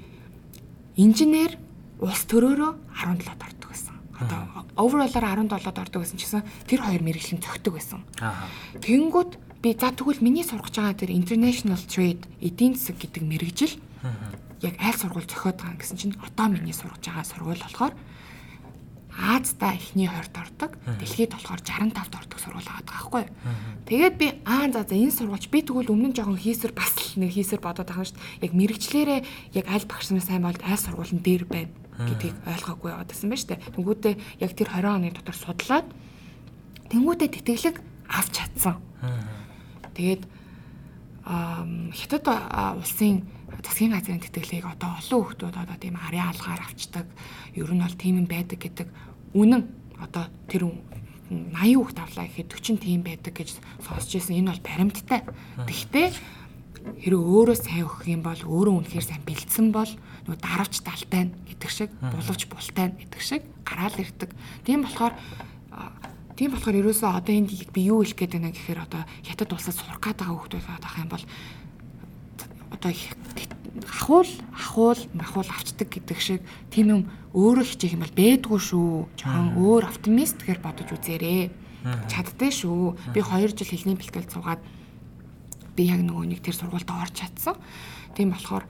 инженер улс төрөөрөө 17-д ордог байсан. Одоо overall-аар 17-д ордог байсан ч гэсэн тэр хоёр мэрэгжлийн зөгтөг байсан. Аа. Тэнгүүд би за тэгвэл миний сургаж байгаа тэр international trade эдийн засаг гэдэг мэрэгжил яг аль сургууль зохиод байгаа гэсэн чинь одоо миний сургаж байгаа сургууль болохоор Аазда эхний 20-д ордог. Дэлхийд болохоор 65-д ордог сургууль байгаа байхгүй. Тэгээд би аа за за энэ сургуульч би тэгвэл өмнө нь жоохон хийсэр бас л нэг хийсэр бодоод байгаа шүү дээ. Яг мэрэгчлэрээ яг аль багш нар сайн бол аль сургууль нь дээр байна гэдгийг ойлгоогүй яваад байсан байна шүү дээ. Тэнгүүдээ яг тэр 20 оны дотор судлаад тэнгүүдээ тэтгэлэг авч чадсан. Тэгээд хятад улсын засгийн газрын тэтгэлгийг одоо олон хүмүүс одоо тийм арын алгаар авчдаг. Ер нь бол тийм юм байдаг гэдэг үнэн одоо тэр 80 хүүхд авлаа гэхэд 40 тийм байдаг гэж сонсч ирсэн. Энэ бол баримттай. Тэгвэл хэрэв өөрөө сайн өгөх юм бол өөрөө үнэхээр сайн бэлдсэн бол нөгөө даравч талтай нь гэдэг шиг булавч бултай нь гэдэг шиг гараал ирдэг. Тийм болохоор тийм болохоор ерөөсөө одоо энд би юу хэлэх гээд байна гэхээр одоо хятад улсад сурах гээд байгаа хүмүүс байх юм бол одоо ахуул ахуул махуул авчдаг гэдэг шиг тийм юм өөрөө хичээх юм бол бэдгүй шүү. Жохон өөр оптимист гэхэр бодож үзээрэй. Чаддээ шүү. Би 2 жил хэлний бэлтгэл суугаад би яг нөгөө нэг тэр сургуульд орж чадсан. Тийм болохоор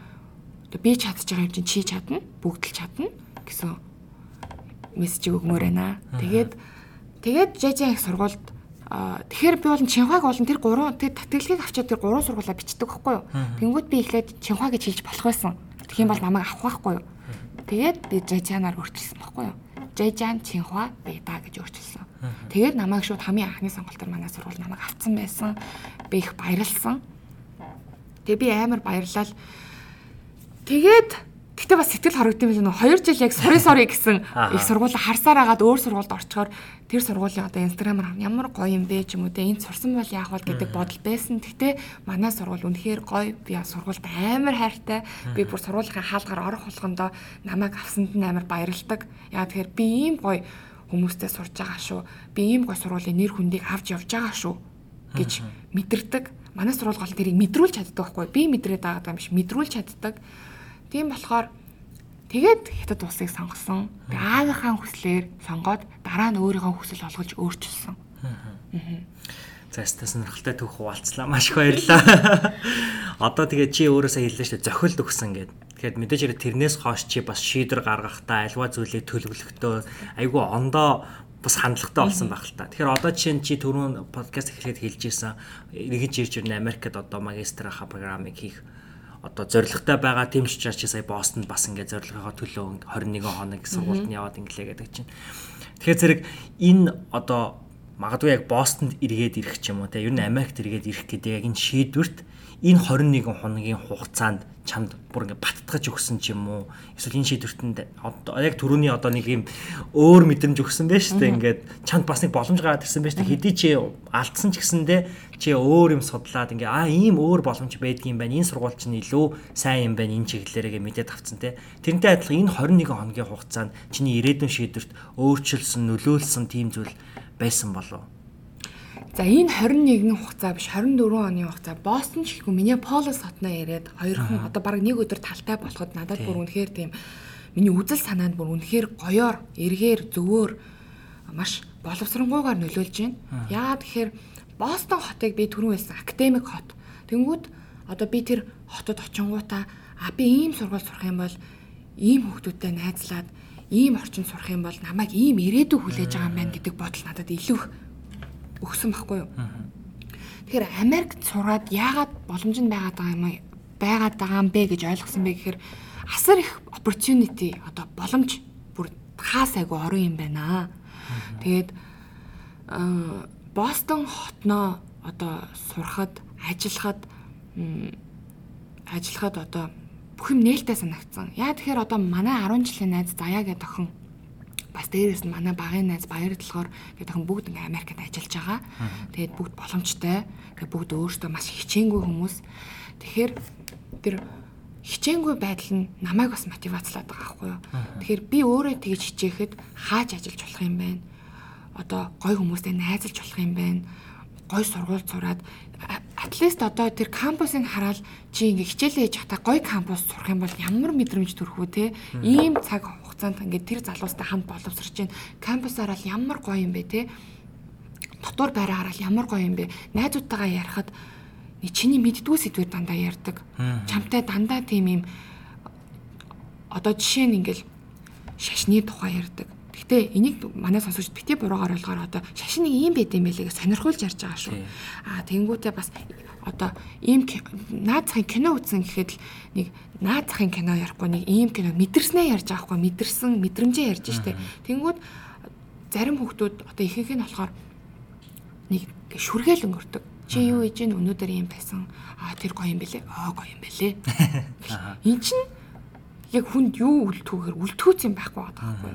би чадж байгаа юм чинь чи чадна, бүгд л чадна гэсэн мессеж өгмөр байна. Тэгээд тэгээд жажаа их сургуульд тэгэхээр би бол Чинхуаг болон тэр гурван тэр татгалгийг авчаад тэр гурван сургуулаа бичдэг байхгүй юу. Тэнгүүд би эхлээд Чинхуа гэж хэлж болох байсан. Тэгэх юм бол намайг авах байхгүй юу. Тэгээд би жажаанаар өөрчилсөн байхгүй юу. Жажаан Чинхуа Бэда гэж өөрчилсөн. Тэгээд намайг шууд хамгийн анхны сонголтоор манай сургууль намайг авцсан байсан. Би их баярлсан. Тэгээ би амар баярлал. Тэгээд Гэтэ бас сэтгэл хорогдсон юм байна. 2 жил яг сори сори гэсэн их сургууль харсаар агаад өөр сургуульд орчхоор тэр сургуулийн одоо инстаграмаар ямар гоё юм бэ ч юм уу те энд сурсан бол яах вэ гэдэг бодол байсан. Гэтэ манай сургууль үнэхээр гоё. Би сургуульд амар хайртай. Би бүр сургуулийн хаалгаар орох болгондоо намайг авсанд нь амар баярлдаг. Яа тэгэхээр би ийм гоё хүмүүстэй сурж байгаа шүү. Би ийм гоё сургуулийн нэр хүндийг авч явж байгаа шүү гэж мэдэрдэг. Манай сургууль гол тэрийг мэдрүүлж чаддаг байхгүй. Би мэдрээд байгаа юм биш мэдрүүлж чаддаг. Тийм болохоор тэгээд хятад улсыг сонгосон. Аавынхаа хүслээр сонгоод дараа нь өөрийнхөө хүсэл олгож өөрчилсөн. За яста сонирхолтой түүх хуваалцлаа. Маш их баярлалаа. Одоо тэгээ чи өөрөөсөө хэллээ шүү дээ. Зохилд өгсөн гэд. Тэгэхээр мэдээж хэрэг тэрнээс хойш чи бас шийдвэр гаргахдаа альва зүйлийг төлөвлөхдөө айгүй ондоо бас хандлагатай болсон байх л та. Тэгэхээр одоо жишээ нь чи түрүүн подкаст эхлээд хэлж ирсэн эргэж ирж ирнэ Америкт одоо магистрийнхаа програмыг хийх одоо зоригтой байгаа тийм ч учраас чи сая Бостонд бас ингээд зорилгынхоо төлөө 21 хоног сургуульд нь яваад инглээ гэдэг чинь. Тэгэхээр зэрэг энэ одоо магадгүй яг Бостонд эргээд ирэх ч юм уу те ер нь Америкт эргээд ирэх гэдэг яг энэ шийдвэрт энэ 21 хоногийн хугацаанд чамд бүр ингээ баттгаж өгсөн ч юм уу. Эсвэл энэ шийдвэртэнд одоо яг түрүүний одоо нэг юм өөр мэдрэмж өгсөн байж тээ ингээд чамд бас нэг боломж гараад ирсэн байж тээ хэдий чи алдсан ч гэсэндээ чи өөр юм судлаад ингээ аа ийм өөр боломж байдгийн байна. Энэ сургууль чинь илүү сайн юм байна. Энэ чиглэлээрээ мэдээд авцсан те тэрнтэй адилхан энэ 21 хоногийн хугацаанд чиний ирээдүйн шийдвэрт өөрчилсөн нөлөөлсөн тийм зүйл байсан болов За энэ 21 хугацаа биш 24 оны хугацаа. Бостон ч гэхгүй Миннеаполис хотноо яриад хоёрхан одоо баг нэг өдөр талтай болоход надад бүр үнэхээр тийм миний үзэл санаанд бүр үнэхээр гоёор эргээр зөвөөр маш боловсронгуйгаар нөлөөлж байна. Яагаад тэгэхээр Бостон хотыг би түрүүн хэлсэн академик хот. Тэнгүүд одоо би тэр хотод очингуудаа а би ийм сургууль сурах юм бол ийм хүүхдүүдтэй найзлаад ийм орчинд сурах юм бол намайг ийм ирээдүй хүлээж байгаа юм байна гэдэг бодол надад илүү өгсөн байхгүй юу. Тэгэхээр Америкт сураад яагаад боломж нь байгаад байгаа юм байгаад байгаа юм бэ гэж ойлгосон бэ гэхээр асар их opportunity одоо боломж бүр хаас айгу орон юм байна. Тэгээд Бостон хотноо одоо сурахад, ажиллахад ажиллахад одоо бүх юм нээлттэй санагдсан. Яа тэгэхээр одоо манай 10 жилийн найз Заяа гэдэг охин бас дээрээс нь манай багын найз баяр талаар гэдэг охин бүгд ингээ Америкт ажиллаж байгаа. Тэгээд бүгд боломжтой. Тэгээд бүгд өөртөө маш хичээнгүй хүмүүс. Тэгэхээр тэр хичээнгүй байдал нь намайг бас мотивацлаад байгаа байхгүй юу. Тэгэхээр би өөрөө тэгж хичээхэд хааж ажиллаж болох юм байна. Одоо гой хүмүүстэй найзалж болох юм байна. Гой сургууль сураад атлист одоо тэр кампусыг хараад чи ингээ хичээлээ хийж хата гой кампус сурах юм бол ямар мэдрэмж төрөх вэ те? Ийм цаг хугацаанд ингээ тэр залуустай хамт боловсрч чинь кампусаараа л ямар гоё юм бэ те? Дотор байраараа л ямар гоё юм бэ? Найзуудтайгаа ярихад чиний мэддгүү сэдвэр дандаа ярьдаг. Чамтай дандаа тийм юм одоо жишээ нь ингээл шашны тухай ярьдаг Гэтэ энийг манай сонсогч бити буруугаар ойлгохоор одоо шашин нэг юм байд юм байлээ гэж сонирхуулж ярьж байгаа шүү. Аа тэнгуүтээ бас одоо ийм наад захын кино үзсэн гэхэд л нэг наад захын кино ярихгүй нэг ийм кино мэдэрснээ ярьж байгаа хгүй мэдэрсэн мэдрэмжээ ярьж штэ. Тэнгүүд зарим хүмүүс одоо ихэнх нь болохоор нэг шүргээл өнгөрдөг. Чи юу хийж гин өнөөдөр ийм байсан. Аа тэр гоё юм бэлээ. Аа гоё юм бэлээ. Эн чинь яг хүнд юу үлдхүүгээр үлдхүүц юм байхгүй байгаа байхгүй?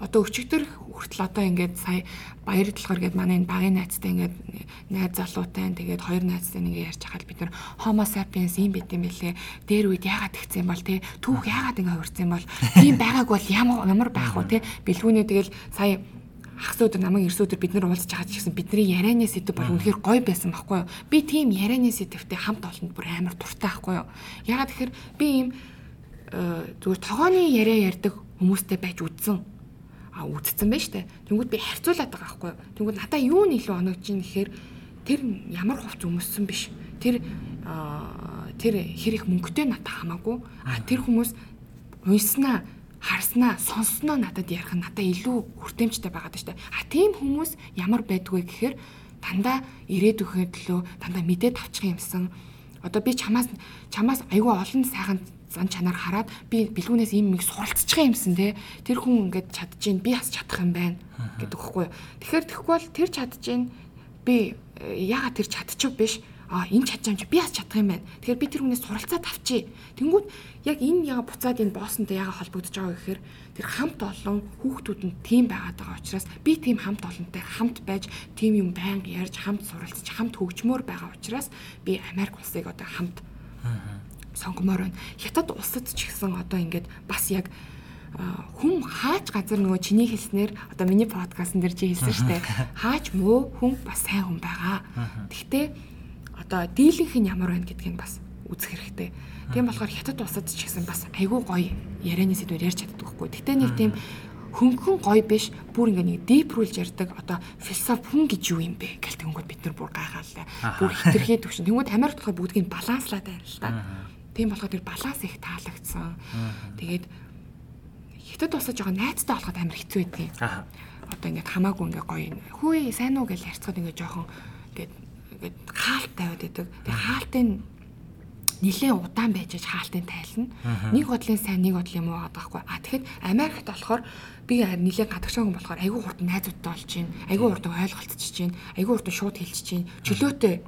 Одоо өчигдөр хүртэл одоо ингээд сая баяр талгаар гээд манай энэ багын найзтай ингээд найз залуутай тэгээд хоёр найзтай нэг ярьж хахад бид нар homo sapiens юм байт юм бэлээ дээр үед яагаад тэгсэн бол те түүх яагаад ингээд хувирсан бол? Тийм байгааг бол ямар ямар байх вэ те? Бэлгүүнээ тэгэл сая хагас өдөр намайг эрс өдөр бид нар уулзж байгаа ч гэсэн бидний ярианы сэдв бол үнэхээр гоё байсан байхгүй юу? Би тийм ярианы сэдвтэй хамт олонд бүр амар дуртай байхгүй юу? Ягаад тэгэхээр би ийм э, зүгээр тогооны яриа ярьдаг хүмүүстэй байж үдсэн а үдцсэн байж тээ. Тэнгүүд би харьцуулаад байгаа байхгүй. Тэнгүүд надаа юу нь илүү оногч юм гэхээр тэр ямар хувц өмссөн биш. Тэр тэр хэр их мөнгөтэй надад хамаагүй. А тэр хүмүүс унснаа харснаа сонссноо надад ярих нь надад илүү хүртээмжтэй байгаад байна дээ. А тийм хүмүүс ямар байдгүй гэхээр дандаа ирээдүйн төлөө дандаа мэдээд авчих юмсан. Одоо би чамаас чамаас айгүй олон сайхан зан чанар хараад би бэлгүүнээс ийм нэг суралцчих юмсан те тэр хүн ингээд чадчихээн би бас чадах юм байна гэдэг хэвгүй. Тэгэхээр тэгэхгүй бол тэр чадчихээн би э, яагаад тэр чадчих биш а энэ чадчих юм чи би бас чадах юм байна. Тэгэхээр би тэр хүнээс суралцаад авчи. Тэнгүүд яг энэ яга буцаад энэ боссонтой яга холбогдож байгаа гэхээр тэр хамт олон хүүхдүүд нь тийм байгаад байгаа учраас би тийм хамт олонтой хамт байж тийм юм байнга ярьж хамт суралцж хамт хөгжмөр байгаа учраас би Америк улсыг одоо хамт сонгомоор байна. Хятад улсад ч гэсэн одоо ингээд бас яг хүм хаач газар нөгөө чиний хэлснээр одоо миний подкастн дээр чи хэлсэн шүү дээ. Хаач мөө хүн бас сайн хүн байгаа. Гэхдээ одоо дийлэнх нь ямар байна гэдгийг бас үзэх хэрэгтэй. Тийм болохоор хятад улсад ч гэсэн бас айгүй гоё ярианы сэдвээр ярьж чаддаг хгүй. Гэхдээ нэг тийм хөнгөн гоё биш бүр ингээ нэг deep рүүлж ярьдаг одоо философи хүн гэж юу юм бэ гэл тэнгүүд бид нар бүр гайхаалаа. Бүр хитрхээ төвшин. Тэнгүүд Америкт болохоор бүгдийг баланслаад байна л та. Тийм болохоор тэр баланс их таалагдсан. Тэгээд хятад усаж байгаа найзтай болоход амар хэцүү байдгийг. Одоо ингээд хамаагүй ингээ гоё хөөе сайн уу гэж ярьцгаад ингээ жоохон ингээд ингээд хаалт тавиад байдаг. Тэгээ хаалтын нилээн удаан байж аж хаалтын тайлна. Нэг бодлын сайн, нэг бодлын муу байгаа байхгүй. А тэгэхэд Америкт болохоор би нилээн гадагшаагүй болохоор айгүй хурд найзуудтай болж чинь, айгүй хурд ойлголцож чинь, айгүй хурд шууд хэлж чинь, чөлөөтэй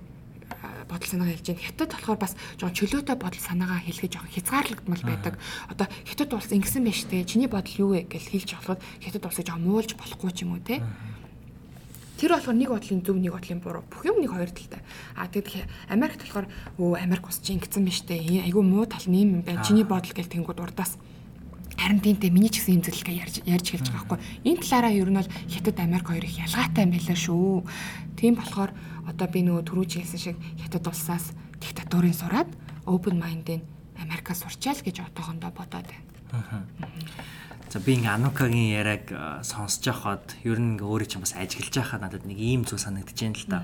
бодол санаагаа хэлж байна. Хятад болохоор бас жоохон чөлөөтэй бодол санаагаа хэлэхэд жоохон хязгаарлагдмал байдаг. Одоо хятад улс ингэсэн байж тээ. Чиний бодол юу вэ гэж хэлж авахад хятад улсыг жоохон муулж болохгүй ч юм уу те. Тэр болохоор нэг бодлын зөв нэг бодлын буруу. Бүх юм нэг хоёр талтай. А тэгэд Америкт болохоор өө Америк ус чи ингэсэн байж тээ. Айгүй муу тал нь юм байна. Чиний бодол гэл тэнгууд урдаас харин тиймтэй миний ч гэсэн имзэглэгээ ярьж ярьж хэлж байгаа байхгүй. Энэ талаараа ер нь бол Хятад Америк хоёр их ялгаатай юм байлаа шүү. Тийм болохоор одоо би нөгөө түрүүч хэлсэн шиг хятад улсаас диктатурын сураад open mind-ын Америкаас сурчаал гэж одоохондоо бодоод байна. За би ингээ Анукагийн яриаг сонсож байхад ер нь ингээ өөрөө ч бас ажиглаж байхад надад нэг ийм зүйл санагдаж байна л да.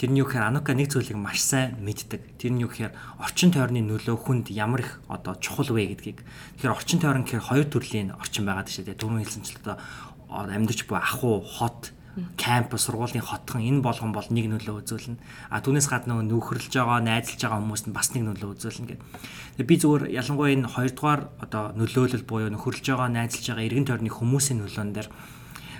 Тэр нь юу гэхээр Анука нэг зүйлийг маш сайн мэддэг. Тэр нь юу гэхээр орчин тойрны нөлөө хүнд ямар их одоо чухал вэ гэдгийг. Тэгэхээр орчин тойрон гэхээр хоёр төрлийн орчин байгаа шүү дээ. Дөрөв хэлсэнчлээ одоо амьдарч буй ахуй, хот кампус сургуулийн хотхон энэ болгон бол нэг нөлөө үзүүлнэ. А түүнээс гадна нөхөрлөж байгаа, найзалж байгаа хүмүүст нь бас нэг нөлөө үзүүлнэ гэдэг. Тэгээ би зүгээр ялангуяа энэ хоёрдугаар одоо нөлөөлөл буюу нөхөрлөж байгаа, найзалж байгаа эргэн тойрны хүмүүсийн нөлөөн дээр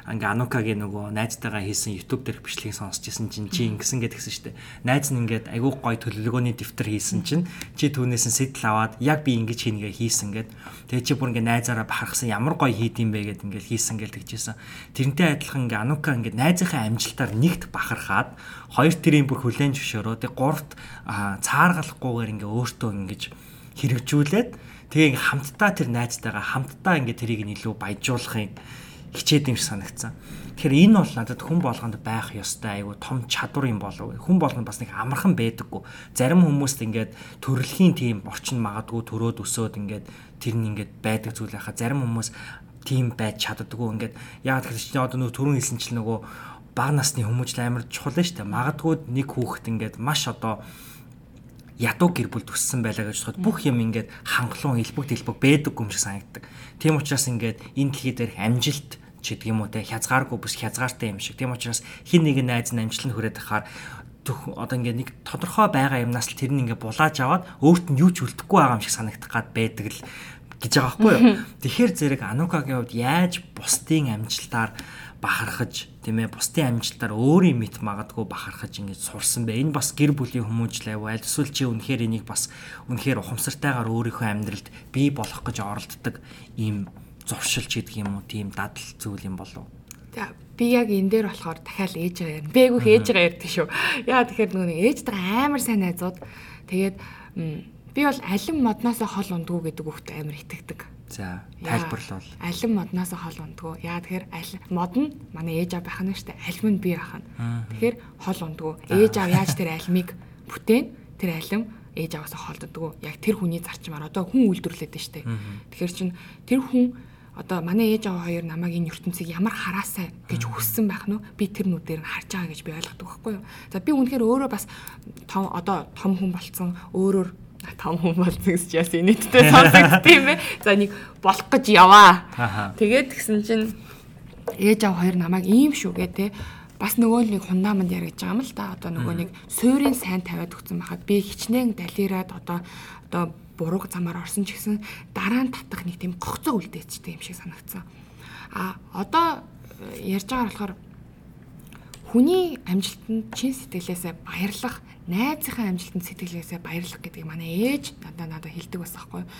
ингээ Анукагийн нөгөө найзтайгаа хийсэн YouTube дээрх бичлэгийг сонсч ирсэн чинь чи ингэсэн гэдэг гисэн штэ. Найз нь ингээд айгүй гой төлөвлөгөөний дэвтэр хийсэн чинь чи түүнээс нь сэтэл аваад яг би ингэж хийнгээ хийсэн гэд. Тэгээ чи бүр ингээ найзаараа бахархсан ямар гой хийдэм бэ гэд ингээ хийсэн гэл тэгжсэн. Тэрнтэй адилхан ингээ Анука ингээ найзынхаа амжилтаар нэгт бахархаад хоёр тэрийн бүр хүлэн зөвшөөрөө. Тэгээ гуравт цааргалахгүйгээр ингээ өөртөө ингэж хэрэгжүүлээд тэгээ хамтдаа тэр найзтайгаа хамтдаа ингээ тэрийг нь илүү баяжуулахын хичээд юм шиг санагдсан. Тэгэхээр энэ бол надад хүн болгонд байх ёстой айгу том чадвар юм болов. Хүн болгонд бас нэг амархан байдаггүй. Зарим хүмүүст ингээд төрөлхийн тийм орчин магадгүй төрөөд өсөөд ингээд тэр нь ингээд байдаг зүйл байхаа зарим хүмүүс тийм байж чаддаггүй ингээд яг тэр чинь одоо нөгөө түрүүн хэлсэн чинь нөгөө бага насны хүмүүжил амар чухал нь шүү дээ. Магадгүй нэг хүүхэд ингээд маш одоо ядуу гэр бүл төссөн байлаа гэж бодоход бүх юм ингээд хангалуун хэлбэг дэлбэг байдаггүй юм шиг санагддаг. Тийм учраас ингээд энэ дэлхий дээрх амжилт ч гэдэг юм уу те хязгааргүй биш хязгаартай юм шиг. Тийм учраас хин нэг найз нь амжилт нь хүрээд ахаар одоо ингээ нэг тодорхой байгаа юмнаас л тэр нь ингээ булааж аваад өөрт нь юу ч үлдэхгүй байгаа юм шиг санагдах гад байдаг л гэж байгаа байхгүй юу. Тэгэхээр зэрэг Анукагийн хувьд яаж бусдын амжилтаар бахархаж тийм ээ бусдын амжилтаар өөрийн мэд магадгүй бахархаж ингэж сурсан бэ. Энэ бас гэр бүлийн хүмүүжлээ аль эсвэл чи үнэхээр энийг бас үнэхээр ухамсартайгаар өөрийнхөө амьдралд бий болох гэж оролддог ийм зуршилж гэдэг юм уу тийм дадал зүйл юм болов. За би яг энэ дээр болохоор дахиад ээжээ ярина. Бээгүүх ээжээ ярьдаг шүү. Яа тэгэхээр нөгөө ээжтэй амар сайн найзууд. Тэгээд би бол алин модноосоо хол ундгүү гэдэг үгт амар итгэдэг. За тайлбарлал. Алин модноосоо хол ундгүү. Яа тэгэхээр аль мод нь манай ээж аав байх нь штэ алим нь би байх нь. Тэгэхээр хол ундгүү. Ээж аав яаж тэр алимыг бүтээн тэр алим ээж аваасаа холддгоо. Яг тэр хүний зарчмаар одоо хүн үйлдвэрлээд штэ. Тэгэхээр чин тэр хүн одоо манай ээж аваа хоёр намайг энэ ертөнцийг ямар хараасаа гэж хүссэн байх нь би тэр нүдээр нь харж байгаа гэж би ойлгодог байхгүй юу. За би үнэхээр өөрөө бас том одоо том хүн болцсон өөрөөр том хүн болсон гэж яс инээдтэй сонсогдсон юм бэ. За нэг болох гэж яваа. Тэгээд тэгсэн чинь ээж аваа хоёр намайг ийм шүүгээ те бас нөгөө нэг фундамент яригдж байгаа юм л да. Одоо нөгөө нэг суурийн сайн тавиад өгсөн байхад би хичнээн далираад одоо одоо бурууг замаар орсон ч гэсэн дараа нь татах нэг тийм гогцоо үлдээчтэй юм шиг санагдсан. А одоо э, ярьж байгаа болохоор хүний амжилтанд чин сэтгэлээсээ баярлах, найзынхаа амжилтанд сэтгэлээсээ баярлах гэдгийг манай ээж надад надад хэлдэг байсан байхгүй юу?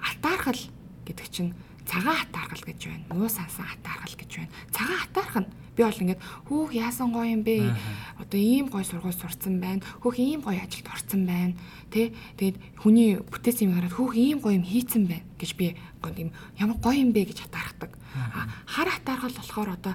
Атаархал гэдэг чинь цагаан хатаархал гэж байна. Нуу сансан хатаархал гэж байна. Цагаан хатаарх нь би бол ингээд хүүх яасан гоё юм бэ? Одоо ийм гоё сургууль сурцсан байна. Хүүх ийм гоё ажилд орцсон байна. Тэ? Тэгээд хүний бүтээсэн юм хараад хүүх ийм гоё юм хийцэн байна гэж би юм ямар гоё юм бэ гэж хатаархдаг. Хар хатаархал болохоор одоо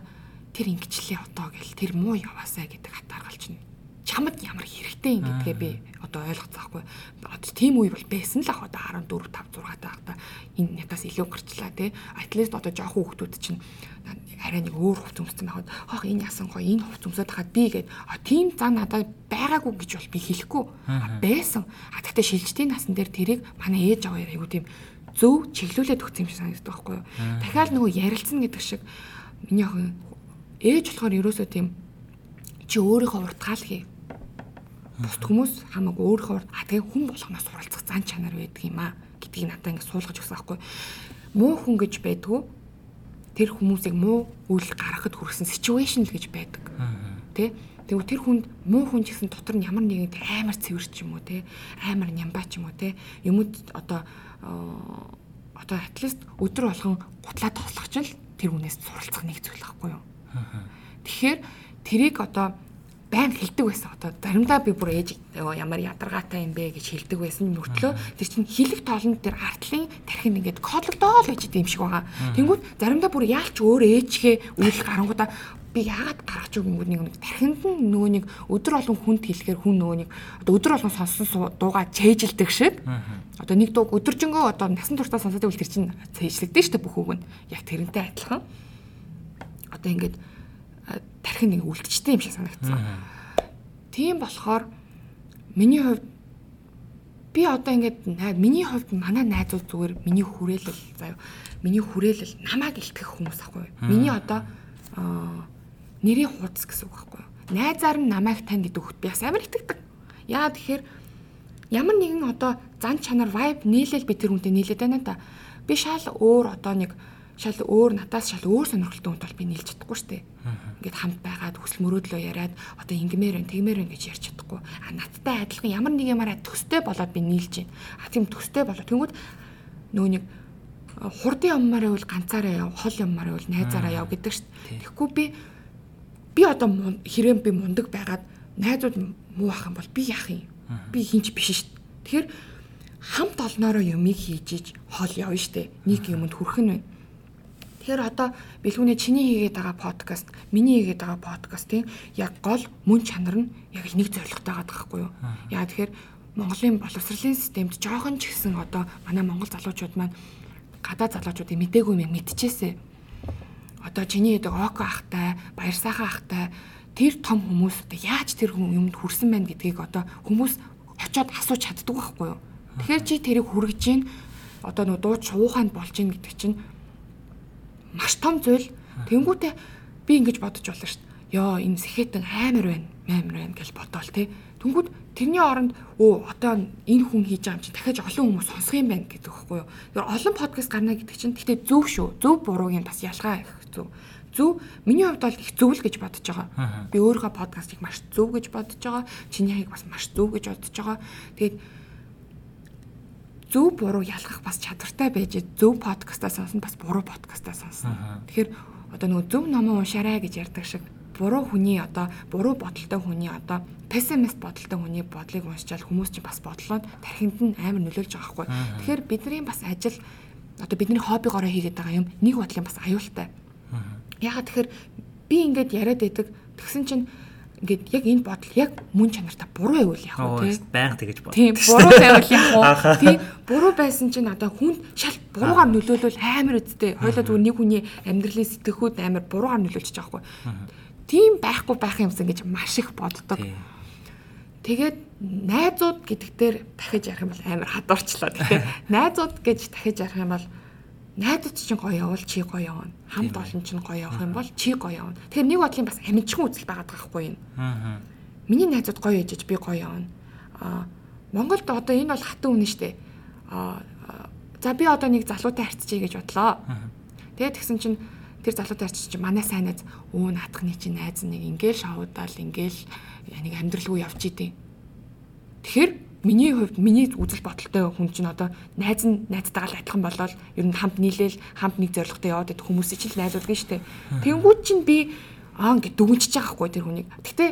тэр ингэчлээ одоо гэл тэр муу яваасаа гэдэг хатаархал чинь чамд ямар хэрэгтэй юм гэдгээ би одоо ойлгоцсоохгүй. Одоо тийм үе бол байсан л ах одоо 14 5 6 таахта энэ ятаас илүү гарчлаа тий. At least одоо жоохон хүүхдүүд чинь арай нэг өөр хувц өмссөн байхад хох энэ ясан гоё энэ хувц өмсөд хахад би гээд тийм зан надад байгаагүй гэж бол би хэлэхгүй. Байсан. А тэгтээ шилжтийн насан дээр тэрийг манай ээж аваа айгуу тийм зөв чиглүүлээд өгсөн юм шиг санагддаг байхгүй юу. Дахиад нөгөө ярилцсан гэдэг шиг миний охин ээж болохоор ерөөсөө тийм чи өөрийнхөө уртгаал хий бусд хүмүүс хамаагүй өөрийнхөө а тэгээ хүн болгоноос суралцах зан чанар байдаг юм а гэдгийг надад ингэ суулгаж өгсөн байхгүй муу хүн гэж байдгүй. Тэр хүмүүсийг муу үйл гаргахад хүрсэн situation л гэж байдаг. Тэ? Тэгвэл тэр хүнд муу хүн ч гэсэн дотор нь ямар нэгэн амар цэвэр ч юм уу те амар нямбаа ч юм уу те юмуд одоо одоо атлист өдөр болгон гутлаа тоглох ч л тэр хүнээс суралцах нэг зүйл байхгүй юу? Тэгэхээр тэрийг одоо байн хэлдэг байсан. Одоо заримдаа би бүр ээж ямар ядаргаатай юм бэ гэж хэлдэг байсан. Мөртлөө тэр чинь хилэг тоолонд тэр артлын тархинд ингээд кодлогдоо л гэж идэм шиг байгаа. Тэнгүүд заримдаа бүр яалч өөр ээжгээ үйл гарангуудаа би яагаад гаргаж өгөнгөө нэг тархинд нь нөгөө нэг өдөр болгон хүнд хэлэхээр хүн нөгөө нэг одоо өдөр болгон сонссон дууга чэйжилдэг шиг одоо нэг дуу өдөржингөө одоо насан туршдаа сонсоод байвал тэр чинь цэйжлэгдэн штэ бүх үг нь яг тэрнтэй адилхан одоо ингээд тархин нэг үлдчихтэй юм шиг санагдсан. Тийм болохоор миний хувьд би одоо ингээд миний хувьд манай найзууд зүгээр миний хүрээлэл заяа миний хүрээлэл намайг илтгэх хүмүүс ахгүй юу. Миний одоо нэрийн хуудас гэсэн үг байхгүй. Найзаар нь намайг гэдэг хөлт би бас амар итгэдэг. Яа тэгэхээр ямар нэгэн одоо зан чанар vibe нийлэл би тэр хүнтэй нийлээд байна та. Би шал өөр одоо нэг шал өөр надаас шал өөр сонирхолтой хүнтэй бол би нийлж чадахгүй шүү дээ. Ингээд хамт байгаад хүсэл мөрөөдлөө яриад одоо ингэмээр эн тэгмээр эн гэж ярьж чадахгүй. А надтай адилхан ямар нэг юмараа төстэй болоод би нийлж байна. А тийм төстэй болоо. Тэнгүүд нөө нэг хурдын юммаараа бол ганцаараа яв, хол юммаараа бол найзаараа яв гэдэг шүү дээ. Тэгэхгүй би би одоо хэрээн би мундаг байгаад найзууд муу ах юм бол би яах юм? Би хинч биш шүү дээ. Тэгэхээр хамт олноороо юмыг хийж иж хол явна шүү дээ. Нэг юмд хүрэх нь байна. Тэгэхээр одоо бэлгүүний чиний хийгээд байгаа подкаст, миний хийгээд байгаа подкастын яг гол мөн чанар нь яг л нэг зорилготой байгаа байхгүй юу? Яа тэгэхээр Монголын боловсролын системд жоохон ч гэсэн одоо манай монгол залуучууд маань гадаа залуучуудын мдээгүй юм мэдчихээсэ. Одоо чиний хийдэг око ахтай, баяр сайхан ахтай тэр том хүмүүс одоо яаж тэр юмд хүрсэн байна гэдгийг одоо хүмүүс очиод асууж чаддаг байхгүй юу? Тэгэхээр чи тэрийг хүргэж гин одоо нөө дууд шууханд болж гин гэдэг чинь маш том зүйл. Тэнгүүтээ би ингэж бодож байна шүү дээ. Йоо энэ сэхэтэн амар байна, амар байна гэж бодоол те. Тэнгүүд тэрний оронд өө одоо энэ хүн хийж байгаа юм чинь дахиад олон хүмүүс сонсох юм байна гэдэг байхгүй юу. Тэр олон подкаст гарна гэдэг чинь гэхдээ зөв шүү. Зөв бурууг нь бас ялгаа их зөв. Зөв миний хувьд бол их зөв л гэж бодож байгаа. Би өөрийнхөө подкастыг маш зөв гэж бодож байгаа. Чиний хайг бас маш зөв гэж бодож байгаа. Тэгээд зөв буруу ялгах бас чадвартай байж зөв подкастаа сонсно бас буруу подкастаа сонсно. Тэгэхээр одоо нөгөө зөв номоо уншаарай гэж ярьдаг шиг буруу хүний одоо буруу бодолтой хүний одоо пессимист бодолтой хүний бодлыг уншчаал хүмүүс чинь бас бодлоод тархинд нь амар нөлөөлж байгаа хгүй. Тэгэхээр бидний бас ажил одоо бидний хоббигоороо хийгээд байгаа юм нэг бодлын бас аюултай. Ягаад тэгэхээр би ингээд яриад байдаг тэгсэн чинь ингээд яг энэ бодол яг мөн чанартай буруу байвал яах вэ те? байнга тэгэж бод. Тийм буруу байвал яах вэ? Тийм буруу байсан чинь одоо хүн шал буруугаар нөлөөлөл амар үсттэй. Хойлоо зүгээр нэг хүний амьдралын сэтгэхүйд амар буруугаар нөлөөлж байгаа байхгүй. Тийм байхгүй байх юмсан гэж маш их боддог. Тэгээд найзууд гэдэг дээр дахиж ярих юм бол амар хадуурчлаа. Тэгэхээр найзууд гэж дахиж ярих юм бол найзууд чинь гоё явал чи гоё явна. Хамт олон чинь гоё явах юм бол чи гоё явна. Тэгэхээр нэг бодлын бас амжихан үзэл байгаа байхгүй юм. Аа. Миний найзууд гоё ээжэж би гоё явна. Аа Монголд одоо энэ бол хатан үнэ штэ. Аа за би одоо нэг залуутай харьцчихъя гэж бодлоо. Тэгээд тэгсэн чинь тэр залуутай харьцчих чинь манай сайн найз өө наадхны чинь найз нэг ингээл шоудаал ингээл нэг амьдралгүй явж идэв. Тэгэхээр миний хувьд миний үзэл бодолтой хүн чинь одоо найз нь найзтайгаа л адилхан болоод ер нь хамт нийлээл хамт нэг зорилготой яваад идэх хүмүүсийн чинь л найзууд гин штэ. Тэнгүүд чинь би аа ингэ дүгнчихэж байгаа хгүй тэр хүнийг. Гэтэ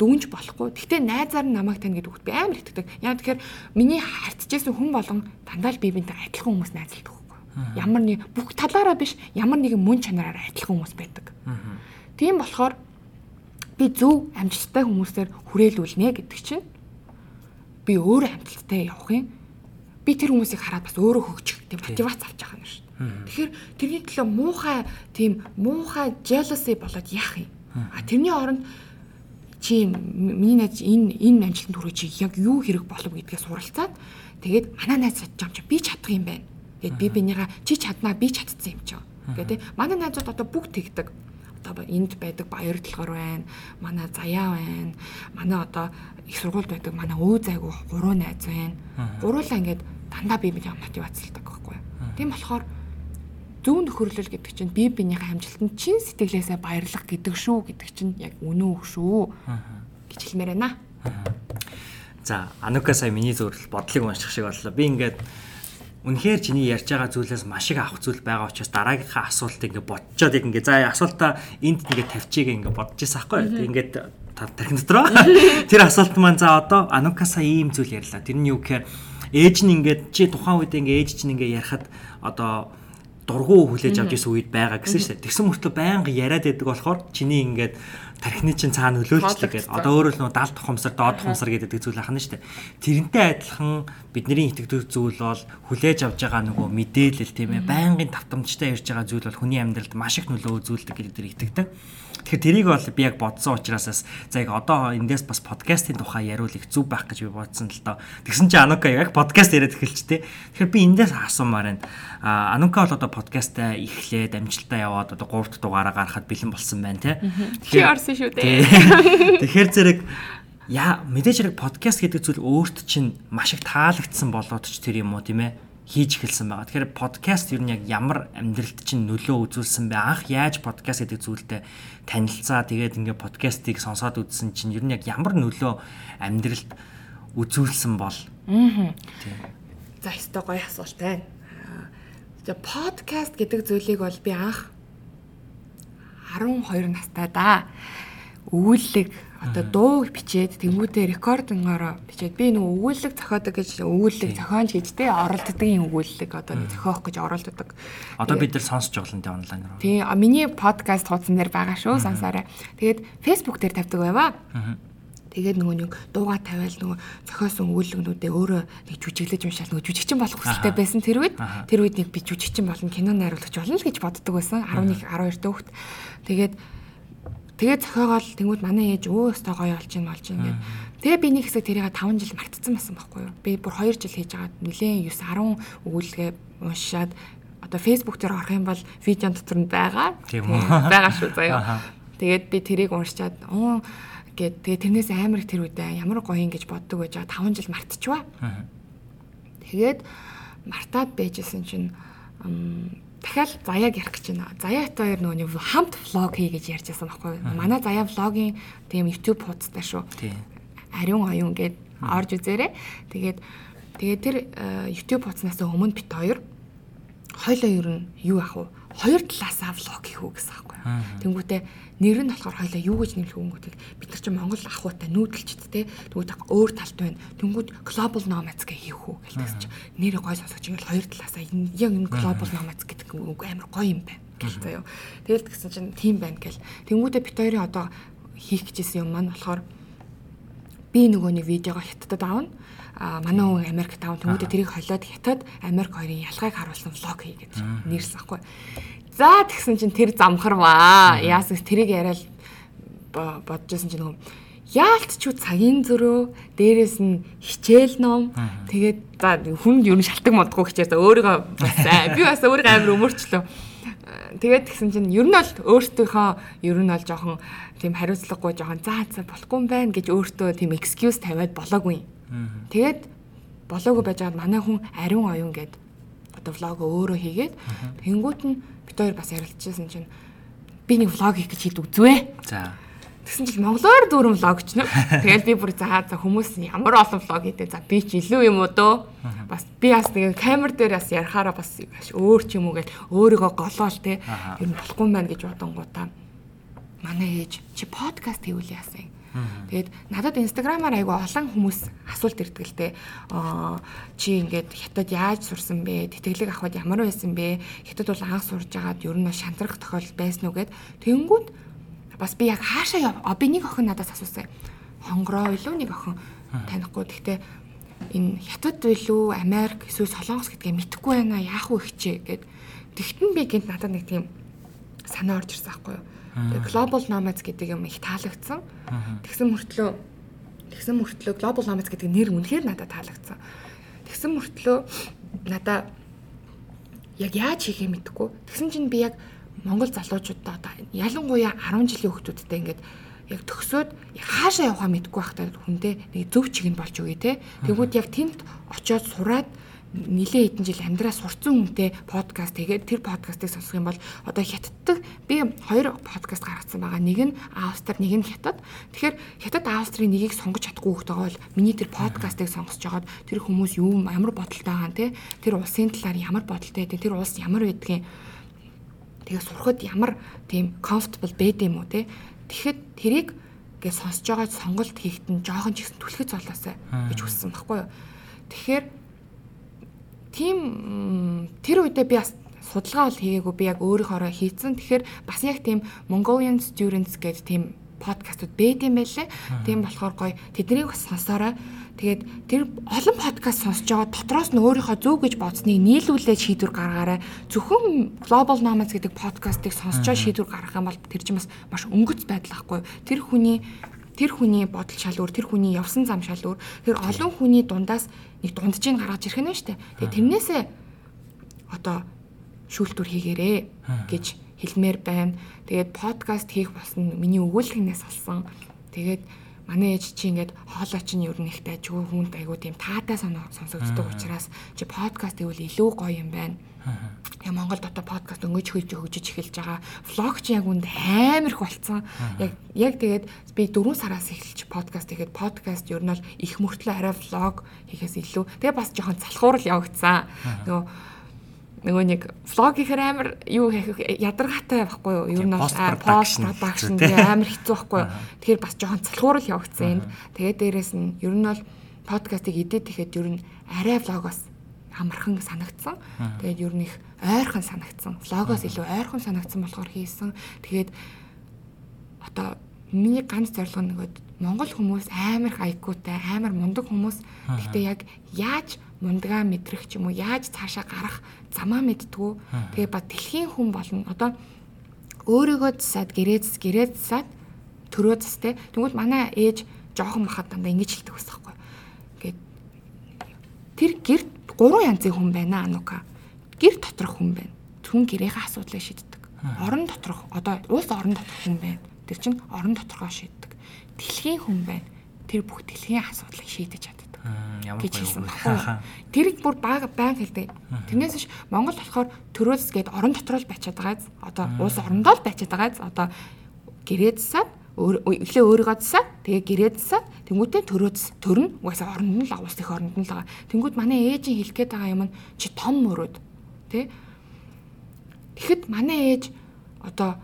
дүгнж болохгүй. Гэтэ найзаар нь намайг тань гэдэг үгт би амар итгэдэг. Яа тэгэхээр миний харьцажсэн хүн болгон дандаа л би бинтэй адилхан хүмүүс найзалдаг хгүй. Ямар нэг бүх талаараа биш ямар нэгэн мөн чанараараа адилхан хүмүүс байдаг. Тийм болохоор би зөв амжилттай хүмүүсээр хүрээлүүлнэ гэдэг чинь би өөрөө амжилттай явах юм. Би тэр хүмүүсийг хараад бас өөрөө хөгжих тийм мотивац авч байгаа юм шүү дээ. Тэгэхээр тэрний төлөө муухай тийм муухай jealousy болоод яах юм? А тэрний оронд чи миний найз энэ энэ амжилтанд хүрэх чи яг юу хэрэг болов гэдгээ суралцаад тэгээд манай найз чадчих юм чи би чадах юм байна. Тэгээд би бинийгаа чи чаднаа би чадсан юм чи. Гэдэг манай найзууд одоо бүгд тэгдэг одоо энд байдаг баяр талгаар байна. Манай заяа байна. Манай одоо их сургуульд байдаг манай өө зайгүй гурван найз байна. Гуруулаа ингээд дандаа бие биенээ мотивацлдаг байхгүй. Тийм болохоор зөв нөхөрлөл гэдэг чинь бие биенийхээ амжилтанд чин сэтгэлээсээ баярлах гэдэг шүү гэдэг чинь яг үнэн үг шүү гэж хэлмээр байна. За, Анука сая миний зөвөрл бодлыг унших шиг боллоо. Би ингээд үнэхээр чиний ярьж байгаа зүйлээс маш их авах зүйл байгаа учраас дараагийнхаа асуултыг ингээд бодцоод яг ингээд за асуултаа энд ингээд тавьчихыг ингээд бодож байсан байхгүй юу. Ингээд тархин дотроо тэр асуулт маань за одоо Анука сая ийм зүйл ярьлаа. Тэр нь юу гэхээр ээж нь ингээд чи тухайн үед ингээд ээж чинь ингээд ярихад одоо дургу хүлээж авч исэн үед байгаа гэсэн шүү дээ. Тэгсэн мөртлөө байнга яриад байдаг болохоор чиний ингээд тархины чинь цаана нөлөөлчлөг гэдэг. Одоо өөрөөр нь далд тухамсар, доод тухамсар гэдэг зүйл ахна шүү дээ. Тэрнтэй адилхан бидний итгэдэг зүйл бол хүлээж авж байгаа нөгөө мэдээлэл тийм ээ. Байнгын давтамжтай ярьж байгаа зүйл бол хүний амьдралд маш их нөлөө үзүүлдэг гэдэг дээр итгэдэг. Тэгэхээр тэрийг бол би яг бодсон учраас бас за яг одоо эндээс бас подкастын тухай яриул их зүв байх гэж би бодсон л доо. Тэгсэн чинь Анука яг подкаст яриад эхэлчихтэй. Тэгэхээр би эндээс асуумаар байна. А Анука бол одоо подкастаа эхлээд амжилтаа яваад одоо 3 дахь дугаараа гаргахад бэлэн болсон байна тий. Чи орсон шүү дээ. Тэгэхээр зэрэг яа мэдээж хэрэг подкаст гэдэг зүйл өөрт чинь маш их таалагдсан болоод ч тэр юм уу тийм ээ хийж эхэлсэн байгаа. Тэгэхээр подкаст ер нь яг ямар амьдралд чинь нөлөө үзүүлсэн бэ? Анх яаж подкаст гэдэг зүйлтэй танилцаа тэгээд ингээ подкастыг сонсоод үзсэн чинь ер нь яг ямар нөлөө амьдралд үзүүлсэн бол? Аа. За өстой гоё асуулт байна. За подкаст гэдэг зүйлийг бол би анх 12 настай да. Өгүүлэг одоо дуу бичээд тэнгуүтээ рекордингоор бичээд би нэг өгүүлэг зохиодог гэж өгүүлэг зохионч гэж те оролддгийн өгүүлэг одоо зохиох гэж оролддог. Одоо бид нар сонсож байгаа те онлайнаар. Тий, миний подкаст хуудсан дээр байгаа шүү сансаараа. Тэгээд Facebook дээр тавьдаг байваа. Тэгээд нөгөө нэг дууга тавиал нөгөө зохиосон өгүүлэгнүүдээ өөрөө нэг жүжиглэж уншаал нөгөө жүжигчин болох хүсэлтэй байсан тэр үед тэр үед нэг би жүжигчин болно кино найруулагч болно л гэж боддог байсан 11 12 дэх хүүхд. Тэгээд Тэгээд зохиогоол тэнгууд манай ээж өө өстой гоё болж ин болж ин гэдэг. Тэгээ би нэг хэсэг тэрийг 5 жил мартцсан байсан байхгүй юу. Би бүр 2 жил хийж байгаа нэлээд 9 10 өгүүлгээ уншаад одоо Facebook дээр орох юм бол видео дотор нь байгаа. Тийм үү. Байгаа шүү заяа. Тэгээд би тэрийг уншичаад оо гэд тэгээ тэрнээс амар их тэр үедээ ямар гоё юм гэж боддог байж байгаа 5 жил мартчихва. Тэгээд мартаад байжсэн чинь дахиад заяаг ярих гэж байна. Заяат хоёр нөгөө хамт влог хий гэж ярьж байсан байхгүй юу? Манай заяа влогийн тийм YouTube хуудастай шүү. Ариун оюун гэд орж үзээрэй. Тэгээд тэгээд тэр э, YouTube хуудаснаас өмнө бит хоёр хойлоо ер нь юу ах вэ? Хоёр талаасаа влог хийх үү гэсэн байхгүй юу? Тэнгүүтээ нэр нь болохоор хоёлаа юу гэж нэмэх өнгөтэй бид нар чинь Монгол ахуйтай нүүдэлчд те тэгвэл өөр талд байна. Тэнгүүд global nomads гэх хийх үү гэлтэж чинь нэр гой сонсогч ингээл хоёр талаасаа яг энэ global nomads гэдэг үг амар гоё юм байна. Гэл заяо тэгэл тэгсэн чинь тийм байна гэл. Тэнгүүдээ бит хоёрын одоо хийх гэжсэн юм маань болохоор би нөгөө нэг видеого хятадд аавна манай хүн Америкт аав тэмүүдээ тэрийг холиод хятад Америк хоёрын ялгааг харуулсан влог хий гэж нэрсэн байхгүй. За тэгсэн чинь тэр замхарваа. Яасан тэрийг яриад бодож байсан чинь нөгөө яалт ч цагийн зөрөө дээрэс нь хичээл ном. Тэгээд за хүн ер нь шалтгаан модгүй хичээл өөрийгөө бас би бас өөрийгөө амар өмөрчлөө. Тэгээд тэгсэн чинь ер нь бол өөртөөхөө ер нь бол жоохон тийм хариуцлагагүй жоохон заа заа болохгүй юм байна гэж өөртөө тийм excuse тавиад болоогүй тэгээд болоогүй байж байгаа манай хүн ариун оюун гэд одоо влог өөрөө хийгээд тэнгуут нь бид хоёр бас ярилцчихсан чинь би нэг влог хийх гэж хэд үзвэ. За. Тэгсэн чинь монголоор дүүрэн влогч нэ. Тэгэл би бүр за за хүмүүс ямар олон влог хийдэг. За би ч илүү юм уу дөө. Бас би бас тэгээ камер дээр бас ярахаараа бас өөр ч юм уу гэж өөрийгөө голоол те. Ер нь болохгүй юм байна гэж бодонгуудаа манай ээж чи подкаст хийвэл яасан Тэгээд надад инстаграмаар айгу олон хүмүүс асуулт ирдэг л дээ. Аа чи ингээд хятад яаж сурсан бэ? Тэтгэлэг авахд ямар байсан бэ? Хятад бол анх сурж агаад ер нь шантрах тохиол байсан уу гэд. Тэнгүүд бас би яг хаашаа яв. Би нэг охин надаас асуусан. Хонгороо илүү нэг охин танихгүй. Гэхдээ энэ хятад билүү Америк эсвэл Солонгос гэдгээ мэдэхгүй байна. Яах вэ хчээ гэд. Тэгтэн би гинт надад нэг тийм санаа орж ирсэн байхгүй юу? Global Nomads гэдэг юм их таалагдсан. Тэгсэн мөртлөө тэгсэн мөртлөө Global Nomads гэдэг нэр үнэхээр надад таалагдсан. Тэгсэн мөртлөө надаа яг яаж хийхээ мэдэхгүй. Тэгсэн чинь би яг Монгол залуучуудаа одоо ялангуяа 10 жилийн хүүхдүүдтэй ингээд яг төгсөөд хаашаа явахаа мэдэхгүй байхдаа хүндээ нэг зөв чигэнд болж өгье те. Тэгвэл яг тэнд очиод сураад нилээ хэдэн жил амьдраа сурцсан хүнтэй подкаст тэгээд тэр подкастыг сонсох юм бол одоо хятаддаг би хоёр подкаст гаргацсан байгаа. Нэг нь Австри, нэг нь хятад. Тэгэхээр хятад Австрийн нэгийг сонгож чадахгүй хөхтэй бол миний тэр подкастыг сонгосож жагаад тэр хүмүүс юу ямар бодолтой байгаа те тэр улсын талаар ямар бодолтой байдаг тэр улс ямар байдгийг тэгээ сурахад ямар тийм comfortable байд юм уу те тэгэхэд тэрийг гээ сонсож байгаа сонголт хийхэд нь жоохон ч ихсэн түлхэц болоосай гэж хүссэн баггүй юу. Тэгэхээр тийм тэр үедээ би бас судалгаа бол хийгээгүй би яг өөрийнхоороо хийцэн. Тэгэхээр бас яг тийм Mongolian students гэдэг тийм подкастууд байд юм байлээ. Тийм болохоор гоё тэднийг бас сонсоорой. Тэгээд тэр олон подкаст сонсож байгаа дотроос нь өөрийнхөө зөв гэж бодсныг нийлүүлээд шийдвэр гаргаарай. Зөвхөн Global Nomads гэдэг подкастыг сонсож шийдвэр гаргах юм бол тэр чинь бас маш өнгөц байдал ахгүй. Тэр хүний тэр хүний бодол шал өөр, тэр хүний явсан зам шал өөр. Тэр олон хүний дундаас нэг дунджийг гаргаж ирэх нь шүү дээ. Тэгээд тэрнээсээ одоо шүүлтүр хийгээрээ гэж хэлмээр байна. Тэгээд подкаст хийх болсон миний өгүүлбэрнээс олсон. Тэгээд манай ээж чи ингээд хоолой чинь ер нь ихтэй чгүй хүнд айгуу тийм таатай сонсогддог учраас чи подкаст гэвэл илүү гоё юм байна. Тэгээ Монгол дотор подкаст өнгөж хөлж хөгжиж эхэлж байгаа. Влог чи яг үнд амар их болцсон. Яг яг тэгээд би 4 сараас эхэлж подкаст хийгээд подкаст ер нь бол их мөртлөө арай влог хийхээс илүү. Тэгээ бас жоохон залхуурал явагдсан. Нөгөө нөгөө нэг влог гэхээр амар юу ядаргаатай байхгүй юу? Ер нь бол пост продакшн амар хэцүү байхгүй юу? Тэгэхээр бас жоохон цалхуурал явагдсан энд. Тэгээд дээрэс нь ер нь бол подкастыг эдит хийхэд ер нь арай влогоос амархан санагдсан. Тэгээд ер нь их ойрхон санагдсан. Влогоос илүү ойрхон санагдсан болохоор хийсэн. Тэгээд одоо миний ганц зорилго нөгөө Монгол хүмүүс амар их айкуутай, амар мундаг хүмүүс. Гэхдээ яг яаж мундгаа мэдрэх ч юм уу яаж цаашаа гарах замаа мэдтгүү. Тэгээ ба дэлхийн хүн болно. Одоо өөрийгөө засаад гэрээц гэрээ засаад төрөө застэй. Тэгвэл манай ээж жоохон махад дандаа ингэж хэлдэг байсан байхгүй. Ингээд тэр гэр гурван янзын хүн байна анука. Гэр доторх хүн байна. Хүн гэрээхээ асуудлыг шийддэг. Орон доторх одоо улс орон доторх хүн байна. Тэр чинь орон доторхоо шийддэг. Дэлхийн хүн байна. Тэр бүх дэлхийн асуудлыг шийдэж чаддаг ямар гэж хэлсэн баггүй. Тэрийг бүр баг баян хэлдэг. Тэрнээс биш Монгол болохоор төрөөс гээд орон дотроо л байчаад байгааз. Одоо улс орондоо л байчаад байгааз. Одоо гэрээ засаад эхлээ өөрийгөө засаад тэгээ гэрээ засаад тэнгуүтээ төрөөс төрнө. Угаасаа оронд нь л улс их оронд нь л байгаа. Тэнгуүт манай ээжийн хэлэх гээд байгаа юм нь чи том мөрөөд тий. Тэгэхэд манай ээж одоо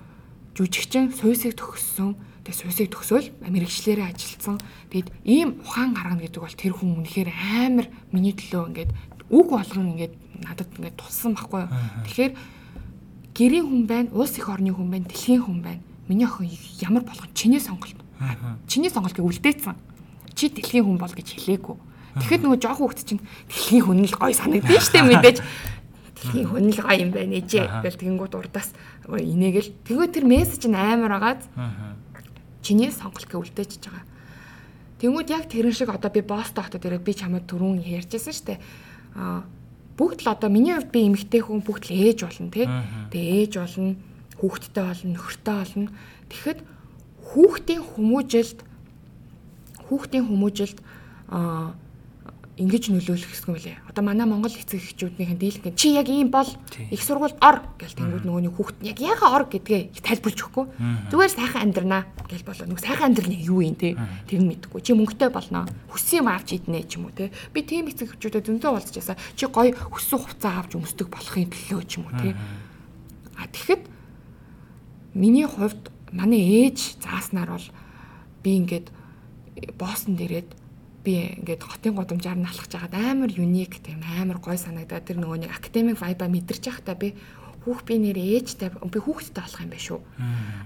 жүжигчин суйсыг төгссөн Тэгээ суусыг төгсөөл мэрэгчлэрээ ажилласан. Тэгэд ийм ухаан гаргана гэдэг бол тэр хүн үнэхээр амар миний төлөө ингээд үг болгон ингээд надад ингээд туссан байхгүй юу. Тэгэхээр гэрийн хүн байна, улс их орны хүн байна, дэлхийн хүн байна. Миний охин ямар болгон чиний сонголт. Чиний сонголтыг үлдээсэн. Чи дэлхийн хүн бол гэж хэлээгүй. Тэгэхэд нөгөө жоох хүүхд чинь дэлхийн хүн л гой санагдсан шүү дээ мэдээж дэлхийн хүн л гоё юм байна ээжээ гэл тэгэнгүүт урдаас инээгээл тэгвэл тэр мессеж нь амар агаад чиний сонголтыг үлдээчихэж байгаа. Тэнгүүд яг тэрэн шиг одоо би босс доохтой дээрээ би чамд түрүүн ярьжсэн шүү дээ. Аа бүгд л одоо миний хувьд би эмэгтэй хүн бүгд л ээж болно тий. Тэгээ ээж болно, хүүхэдтэй болно, нөхөртэй болно. Тэгэхэд хүүхдийн хүмүүжилд хүүхдийн хүмүүжилд аа ингэж нөлөөлөх гэсэн юм лээ. Одоо манай Монгол эцэг эхчүүднийхэн дийлэнх чи яг ийм бол их сургуульд ор гэл тэнгууд нөгөөний хүүхэд нь яг яга ор гэдгээ тайлбарч өгөхгүй. Зүгээр сайхан амьдрнаа гэл болоо. Нүг сайхан амьдрал юу юм те тэр нь мэдэхгүй. Чи мөнгөтэй болноо. Хүссэн юм авч иднэ ч юм уу те. Би тийм эцэг эхчүүдэд зөнзөө уулзч ясаа. Чи гоё хүссэн хувцас авч өмсдөг болохын төлөө ч юм уу те. А тэгэхэд миний хувьд манай ээж зааснаар бол би ингээд боосон дээрээд би ингээд хотын годамжаар нь алхаж байгаад амар юник тийм амар гой санагдаад тэр нөгөө нэг академик вайба мэдэрч явахдаа би хүүх би нэр ээжтэй би хүүхдтэй болох юм байна шүү.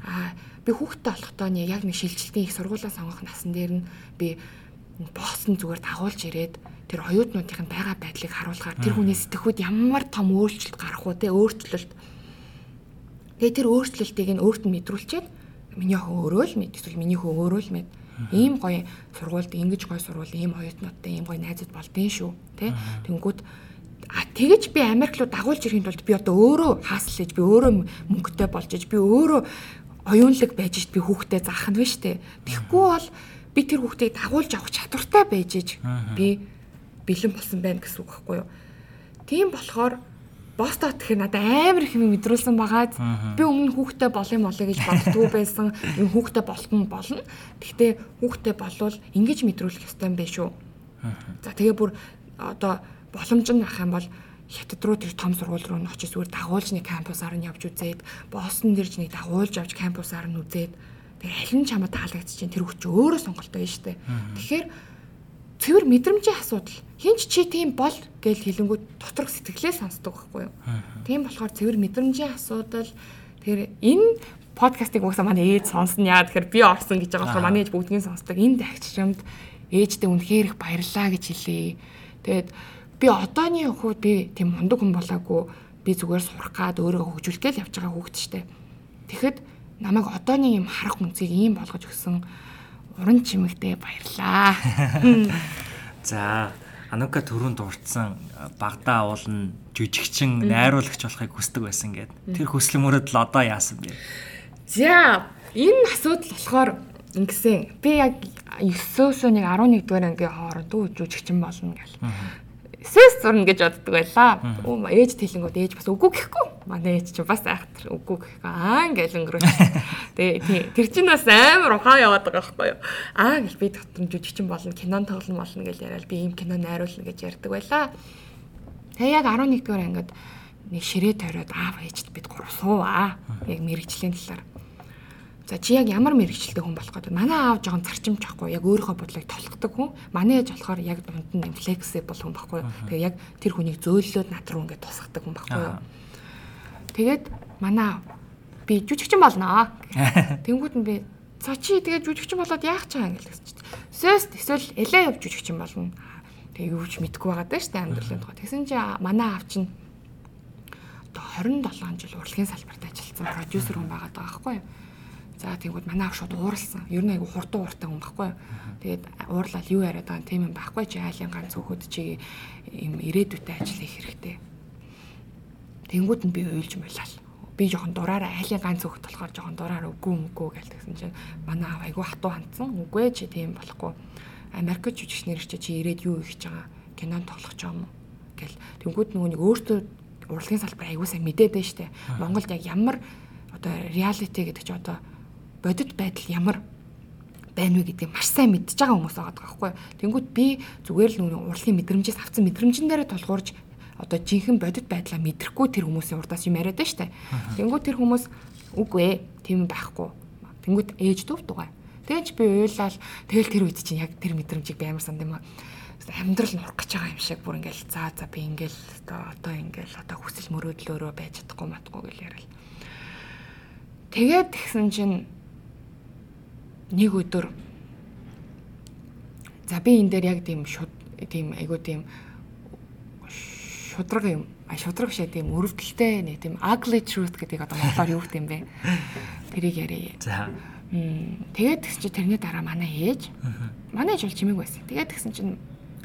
Аа би хүүхдтэй болохдоо нэг яг нэг шилжилтийн их сургуулаа сонгох насан дээр нь би боосон зүгээр дагуулж ирээд тэр оюутнуудын байгаа байдлыг харуулахаар тэр хүний сэтгхүүд ямар том өөрчлөлт гарах уу те өөрчлөлт. Тэгээ тэр өөрчлөлтийг нь өөрт нь мэдрүүлчихэд миний охин өөрөө л мэд эсвэл миний хөө өөрөө л мэд Ийм гоё сургуульд ингэж гоё сургууль ийм оюутнуудтай ийм гоё найзууд болдгийн шүү. Тэ? Тэнгүүд а тэгэж би Америк руу дагуулж ирэхэд бол би одоо өөрөө хааслаж би өөрөө мөнгөтэй болж иж би өөрөө оюунлаг байж иж би хүүхдээ заах нь вэ штэ. Тэгэхгүй бол би тэр хүүхдийг дагуулж авах чадвартай байж иж би бэлэн болсон байна гэсэн үг байхгүй юу. Тийм болохоор бостоо тэгэхээр надад амар их юм мэдрүүлсэн багаад би өмнө хүүхдээ болох юм болоо гэж боддгоо байсан. Юм хүүхдээ болох нь болно. Гэхдээ хүүхдээ болвол ингэж мэдрүүлэх ёстой юм байна шүү. За тэгээ бүр одоо боломж нь ах юм бол хятад руу тэр том сургууль руу н очиж зүгээр дагуулж нэг кампусаар нь явж үзээд Бостон дэрж нэг дагуулж авч кампусаар нь үзээд тэгээ аль нь чамд таалагдчих чинь тэр хүч өөрөө сонголтоо байна шүү дээ. Тэгэхээр цэвэр мэдрэмжийн асуудал хинч чи тийм бол гэж хэлэнгүүт доторх сэтгэлээ сонсдог байхгүй юу. Тийм болохоор цэвэр мэдрэмжийн асуудал тэр энэ подкастыг уусаа манай ээж сонсно яа тэгэхээр би орсон гэж байгаа болохоор манай ээж бүгднийг сонсдог энэ тагчрамд ээждээ үнэхээр их баярлаа гэж хэлье. Тэгээд би одооний хувьд би тийм мундаг хүн болоогүй би зүгээр сурах гад өөрөө хөгжүүлэх гээл явж байгаа хүүхэд штэ. Тэгэхэд намайг одооний юм харах үнцгийг ийм болгож өгсөн уран чимэгтэй баярлаа. За Анука төрөнд дурдсан багада уулна жүжигчин найруулагч болохыг хүсдэг байсан гэд. Тэр хүслийн мөрөд л одоо яасан бэ? За энэ асуудал болохоор ингэсэн. Би яг 9-өөс нэг 11 дугаар ангийн хооронд үү жүжигчин болно гэл. Сэс зурна гэж боддог байлаа. Өө ээж тэлэнгүүд ээж бас үгүй гэхгүй. Манай ээж чинь бас айхтар үгүй гэхгүй. Аа ингээл өнгөрөөч. Тэгээ тэр чинь бас амар ухаан яваад байгаа байхгүй юу. Аа гэл би дотор жүжигчин болно, кинон тоглоно болно гэж яриад би ийм кино найруулна гэж ярьдаг байлаа. Тэгээ яг 11 дугаар ангид нэг ширээ тавиад аав ээжд бид гур сууаа. Яг мэрэгжлийн талаар. За чи яг ямар мэрэгчлээ хүн болох гэдэг. Манай аав жоохон зарчимч ахгүй яг өөрийнхөө бодлыг толгодог хүн. Манай ээж болохоор яг дунд нь флексибл хүн байхгүй. Тэгээ яг тэр хүнийг зөөллөөд над руу ингээд тусгадаг хүн байхгүй. Тэгээд манай би жүжигчин болноо. Тэнгүүд нь би за чи тэгээ жүжигчин болоод яах чаа ингээд чинь. Сөс эсвэл элэ яв жүжигчин болно. Тэгээ юу ч мэдэхгүй байгаа даа штэ амьдралын тухай. Тэгсэн чи манай аав чинь одоо 27 жил урлагийн салбарт ажилласан продюсер хүн байгаа даа байхгүй юу? За тэгвэл манай аав шууд ууралсан. Ер нь айгу хурдан ууртай хүн байхгүй юу? Тэгээд уурлал юу яриад байгаа тийм юм байхгүй чи айлын ганц өөхөд чи юм ирээдүйтэй ажил хийх хэрэгтэй. Тэнгүүд нь би уйлж муулал. Би жоохон дураараа айлын ганц өөхөд болохоор жоохон дураараа үгүй үгүй гэл тэгсэн чинь манай аав айгу хатуу хандсан. Үгүй чи тийм болохгүй. Америк жүжигчнэр чи чи ирээд юу хийж байгаа? Кинонд тоглох ч юм уу? гэл. Тэнгүүд нөгөө өөртөө урлагийн салбар айгуу сайн мэдээд байна штэ. Монголд яг ямар одоо реалити гэдэг чи одоо бодит байдал ямар байна вэ гэдгийг маш сайн мэдж байгаа хүмүүс байгаа байхгүй. Тэнгүүт би зүгээр л нүг урлагийн мэдрэмжээс авсан мэдрэмжэн дээрээ тулгуурж одоо жинхэнэ бодит байдлаа мэдрэхгүй тэр хүмүүсийн урдаас юм яриад байна штэ. Тэнгүүт тэр хүмүүс үгүй ээ тийм байхгүй. Тэнгүүт ээж дүүв дугай. Тэгэж би уйлал тэгэл тэр үед чинь яг тэр мэдрэмжийг би амар санд юм аа амьдрал нурах гэж байгаа юм шиг бүр ингээл заа за би ингээл одоо ингээл одоо хүсэл мөрөөдлөөрөө байж чадахгүй матгүй гэл яриад. Тэгээд тэгсэн чинь нэг өдөр за би энэ дээр яг тийм шуд тийм айгуу тийм шудраг юм а шудраг шээ тийм өрөвдөлтэй нэг тийм ugly truth гэдэг одоо монголоор юу гэх юм бэ тэрийг яриа. За. Тэгээд тэгсэн чинь тэрний дараа манай ээж манай ээж бол чимээг байсан. Тэгээд тэгсэн чинь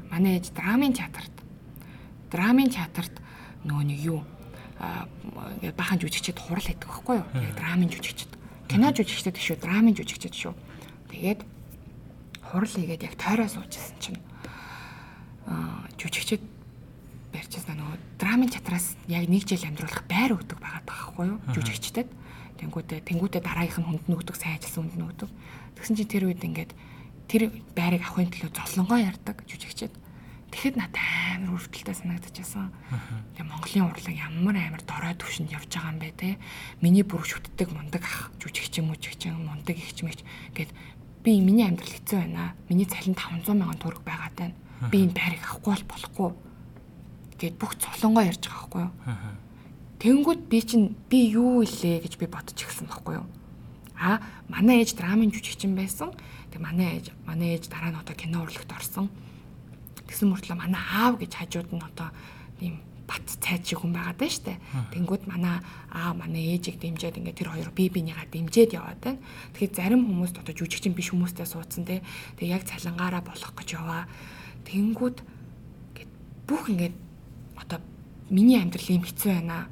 манай ээж драмын театрт драмын театрт нөгөө нэг юу ингээд бахан жүжигчд хурал хийдэг байхгүй юу? Тэгээд драмын жүжигчд. Кино жүжигчд шүү, драмын жүжигчд шүү. Тэгээд хурал хийгээд яг тойроо суужсэн чинь аа жүжигчд барьчихсан нөгөө драмын чатраас яг нэг жил амьдруулах байр өгдөг байгаа байхгүй юу? Жүжигчдэд. Тэнгүүтээ тэнгүүтээ дараагийнх нь хүнд нөгдөг сайн ажилласан хүнд нөгдөг тэгсэн чинь тэр үед ингээд тэр байрыг авахын төлөө золонгоо ярддаг жүжигчд тэгэхэд надад амар өрөвдөлтэй санагдчихсан. Тэгээ Монголын урлаг ямар амар дорой төвшөнд явж байгаа юм бэ те? Миний бүр шүтдэг мундаг ах жүжигч юм уу жүжигч мундаг ихч мэгч гэд би миний амьдрал хэцүү байна. Миний цалин 500 мянган төгрөг байгаад байна. Би энэ байрыг авахгүй бол болохгүй. Гэт бүх цолонгоо ярьж байгаа байхгүй юу? Тэнгүүд би чинь би юу илээ гэж би бодож ирсэн байхгүй юу? А манай ээж драмын жүжигчин байсан. Тэг манай ээж манай ээж дараа нь одоо кино урлагт орсон. Тэгсэн мөртлөө манай аав гэж хажууд нь одоо ийм бат цайд шиг хүн байгаа даа штэ. Тэнгүүд манай аа манай ээжийг дэмжиад ингээд тэр хоёр бие бинийгаа дэмжиад яваад байна. Тэгэхээр зарим хүмүүс одоо жүжигчин биш хүмүүстэй суудсан те. Тэгээ яг цалингаараа болох гэж яваа. Тэнгүүд ингээд бүх ингээд одоо миний амьдрал юм хэцүү байна.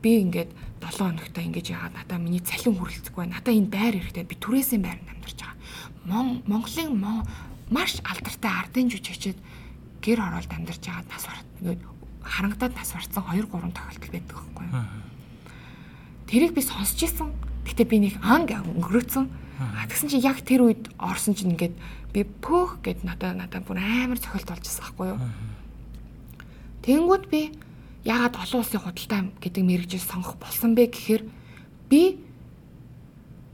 Би ингээд 7 хоногтой ингэж яагаад надаа миний цалин хүрэлцэхгүй байна. Надаа энэ байр хэрэгтэй. Би түрээсийн байранд амьдарч байгаа. Монголын маш алдартай ардын жүжигчид гэр оролд амьдарч байгаа нас барт харангадаад нас барцсан 2 3 тохиолдол байдаг байхгүй юу. Тэрийг би сонсч ирсэн. Гэтэ би нэг анг өнгөрөөцсөн. А тэгсэн чинь яг тэр үед орсон чинь ингээд би пөөх гэд надаа надаа бүр амар цохилт болж ирсэн байхгүй юу. Тэнгүүд би яагаад олон улсын худалдаа гэдэг мэрэгжил сонгох болсон бэ гэхээр би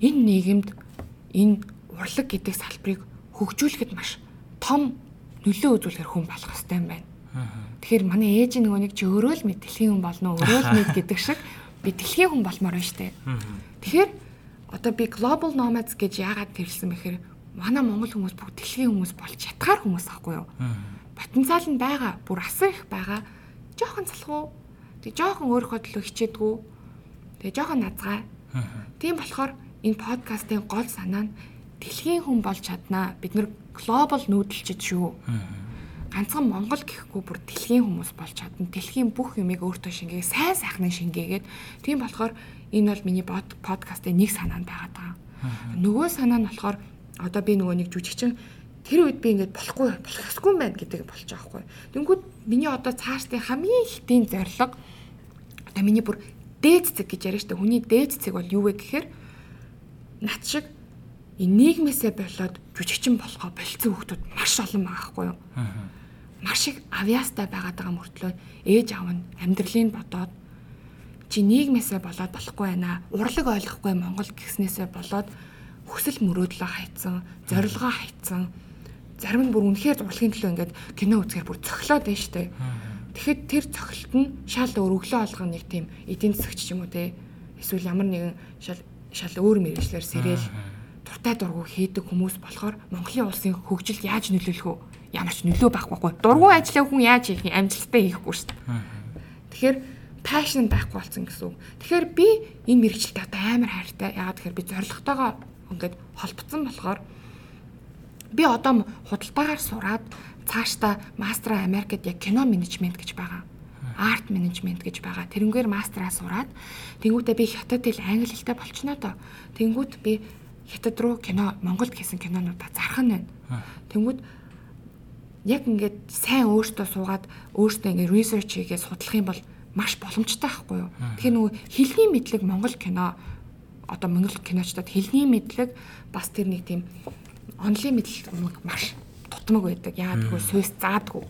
энэ нийгэмд энэ урлаг гэдэг салбарыг хөгжүүлэхэд маш том нөлөө үзүүлэх хүн болох хэрэгтэй юм байна. Тэгэхээр манай ээж нөгөө нэг чи өөрөө л мэд дэлхийн хүн болно өөрөө л мэд гэдэг шиг би дэлхийн хүн болмоор байна штэ. Тэгэхээр одоо би global nomads гэж яагаад тэрсэн бэхээр манай монгол хүмүүс бүгд дэлхийн хүмүүс болж чадхаар хүмүүс аахгүй юу? Потенциал нь байгаа. Бүр асар их байгаа. Жохон залхуу. Тэг жохон өөрийнхөө төлөө хичээдгүү. Тэг жохон назгай. Тийм болохоор энэ подкастын гол санаа нь дэлхийн хүн болж чаднаа. Бид нэр глобал нүүдэлчд шүү. Ганцхан Монгол гэхгүй бүр дэлхийн хүмүүс болж чадна. Дэлхийн бүх юмыг өөртөө шингээе, сайн сайхныг шингээгээд тийм болохоор энэ бол миний подкастын нэг санаа нь байгаад байгаа. Нөгөө санаа нь болохоор одоо би нөгөө нэг жүжигчин тэр үед би ингэж болохгүй болохгүй юм байна гэдэг болж байгаа хгүй. Тэнгүүд миний одоо цаашдын хамгийн ихтийн зорилго одоо миний бүр дээд цэг гэж яриа штэ хүний дээд цэг бол юу вэ гэхээр над шиг энэ нийгмээсээ болоод жүжигчин болохоо болцсон хүмүүс маш олон байгаа хгүй юу. Маш их авьяастай байгаад байгаа мөртлөө ээж аав нь амьдралыг бодоод чи нийгмээсээ болоод болохгүй байна. Урлаг ойлгохгүй Монгол гэснээсээ болоод хүсэл мөрөөдлөө хайцсан, зорилгоо хайцсан. Зарим нь бүр үнэхээр зурлагын төлөө ингээд кино үзэхээр бүр цохлоод байна штэ. Тэгэхэд тэр цохилт нь шал өөр өглөө алган нэг тийм эдийн засагч юм уу те. Эсвэл ямар нэгэн шал шал өөр мэрэгчлэр сэрэл дуртай дургу хийдэг хүмүүс болохоор Монголын улсын хөгжилд яаж нөлөөлөх вэ? Ямар ч нөлөө байхгүй. Дургу ажиллаа хүн яаж хийх юм амжилттай хийхгүй шүү дээ. Тэгэхээр пашн байхгүй болсон гэсэн үг. Тэгэхээр би энэ мэрэгчлэлтэй амар хайртай. Яагаад тэгэхээр би зоригтойгоо ингээд холбогдсон болохоор би одоо худалдаагаар сураад цаашдаа мастер Америкт яг кино менежмент гэж байгаа. Арт менежмент гэж байгаа. Тэрнгээр мастераа сураад тэнгуүтээ би хятад хэл англи хэлтэй болчихно доо. Тэнгуут би хятад руу кино Монголд хийсэн кинонуудаа зарах нь байна. Тэнгуут яг ингээд сайн өөртөө суугаад өөртөө ингээд research хийгээд судлах юм бол маш боломжтой байхгүй юу. Тэгэхээр нөгөө хэлний мэдлэг Монгол кино одоо монгол киночдод хэлний мэдлэг бас тэр нэг тийм онлын мэдлэг маш тутмаг байдаг. Яагаад гэвэл сүйс заадгүй.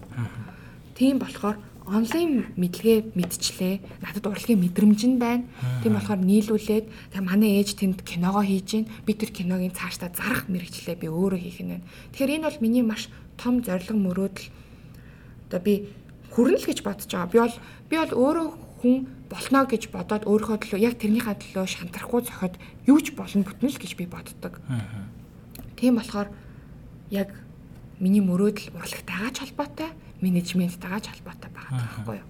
Тийм болохоор онлайн мэдлэгээ мэдчлээ. Надад урлагийн мэдрэмж нь байна. Тийм болохоор нийлүүлээд тэг манай ээж тэнд киногоо хийж гин. Би тэр киногийн цаашдаа зарах мэрэгчлээ би өөрөө хийх нь байна. Тэгэхээр энэ бол миний маш том зорилго мөрөөдөл. Одоо би хүрнэ л гэж бодож байгаа. Би бол би бол өөрөө хүн болно гэж бодоод өөрийнхөө төлөө яг тэрнийхээ төлөө шантрахгүй зохиод юу ч болно бүтнэ л гэж би боддог. Тийм болохоор яг миний мөрөөдөл урлагтайгаа ч холбоотой, менежменттайгаа ч холбоотой байгаа байхгүй юу?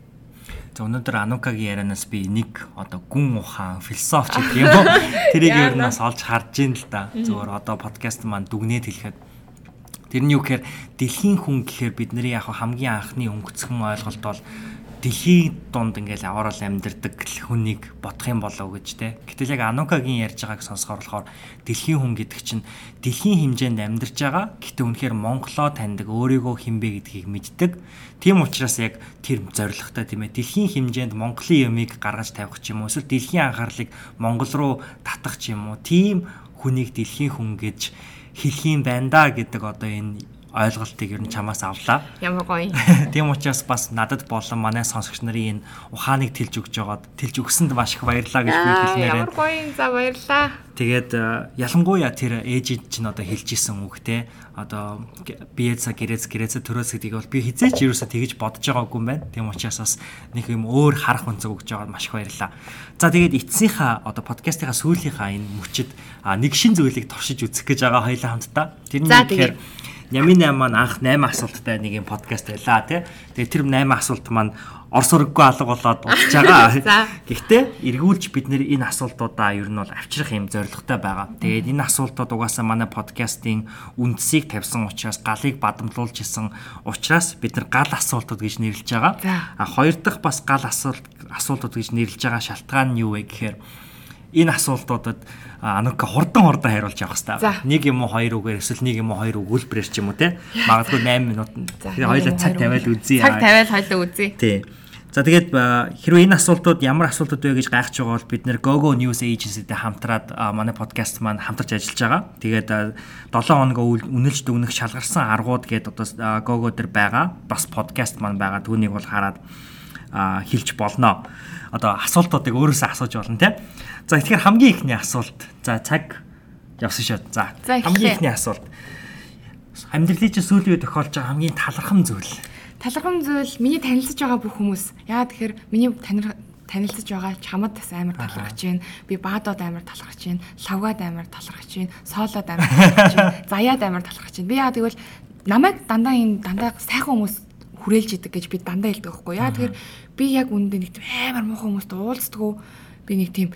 За өнөөдөр Анукагийн ярианаас би нэг одоо гүн ухаан философч гэх юм уу тэрийг ер нь бас олж харж ийн л да. Зөвөр одоо подкаст маань дүгнээд хэлэхэд тэрний юу гэхээр дэлхийн хүн гэхээр бидний яг хамгийн анхны өнгөцгөн ойлголт бол дэлхийн дунд ингээл аваарал амьдэрдэг хүнийг бодох юм болов гэж те. Гэтэл яг Анукагийн ярьж байгааг сонсохоор болохоор дэлхийн хүн гэдэг чинь дэлхийн хэмжээнд амьдарч байгаа. Гэтэ үнэхээр Монголоо таньдаг, өөрийгөө хинбэ гэдгийг мэддэг. Тийм учраас яг тэр зоригтой тийм ээ. Дэлхийн хэмжээнд Монголын ямыг гаргаж тавих ч юм уу эсвэл дэлхийн анхаарлыг Монгол руу татах ч юм уу. Тийм хүнийг дэлхийн хүн гэж хэлэх юм байна да гэдэг одоо энэ ойлголтыг ер нь чамаас авлаа. Ямар гоё. Тийм учраас бас надад болон манай сонсогч нарын энэ ухааныг тэлж өгч жагаад тэлж өгсөнд маш их баярлалаа гэж би хэлмээр байна. Ямар гоё за баярлалаа. Тэгээд э, ялангуяа тэр ээжид чинь одоо хэлж исэн үг те одоо биеца гэрэц гэрэцэ төрөөс гэдгийг бол би хизээч юусоо тэгэж бодож байгаагүй юм байна. Тийм учраас бас нэг юм өөр харах өнцөг өгч байгаад маш их баярлалаа. За тэгээд эцсийнхаа одоо подкастынхаа сүүлийнхаа энэ мөчид нэг шин зүйлийг туршиж үзэх гэж байгаа хоёлаа хамтдаа. Тэрний тэгэхээр Нямын 8 маань анх 8 асуулттай нэг юм подкаст байлаа тий. Тэгээ тэр 8 асуулт маань орс ураггүй алга болоод болж байгаа. Гэхдээ эргүүлж бид нэр энэ асуултуудаа ер нь бол авчрах юм зорилготой байгаа. Тэгээд энэ асуултууд угаасаа манай подкастын үндсийг тавьсан учраас галыг бадамлуулж исэн учраас бид нар гал асуултууд гэж нэрлэж байгаа. А хоёр дахь бас гал асуулт асуултууд гэж нэрлэж байгаа шалтгаан нь юу вэ гэхээр энэ асуултуудад анука хурдан хурдан хариулж явах хэрэгтэй. Нэг юм уу хоёр үгээр эсвэл нэг юм уу хоёр өгүүлбэрээр ч юм уу те. Магадгүй 8 минут. Хоёулаа цаг тавиад үзье. Цаг тавиад хоёулаа үзье. Тий. За тэгээд хэрвээ энэ асуултууд ямар асуултууд вэ гэж гайхаж байгаа бол бид нэр Gogo News Agency-тэй хамтраад манай подкаст маань хамтарч ажиллаж байгаа. Тэгээд 7 хоног үнэлж дүгнэх шалгарсан аргууд гээд одоо Gogo дээр байгаа. Бас подкаст маань байгаа. Түүнийг бол хараад хэлж болно. Одоо асуултуудыг өөрөөсөө асууж болно тийм. За тэгэхээр хамгийн ихний асуулт. За цаг явсан шүү. За хамгийн ихний асуулт. Амьдралын чинь сүүлийн үед тохиолж байгаа хамгийн талархам зүйл. Талархам зүйл миний танилцж байгаа бүх хүмүүс. Яа тэгэхээр миний танир танилцж байгаа чамд бас амар талархаж байна. Би баадууд амар талархаж байна. Лавгад амар талархаж байна. Соолоод амар талархаж байна. Заяад амар талархаж байна. Би яа тэгвэл намайг дандаа энэ дандаа сайхан хүмүүс хүрээлж идэг гэж би дандаа хэлдэг байхгүй яа тэгэхээр би яг үүндээ нэг амар муухай хүмүүст уулздаггүй би нэг тийм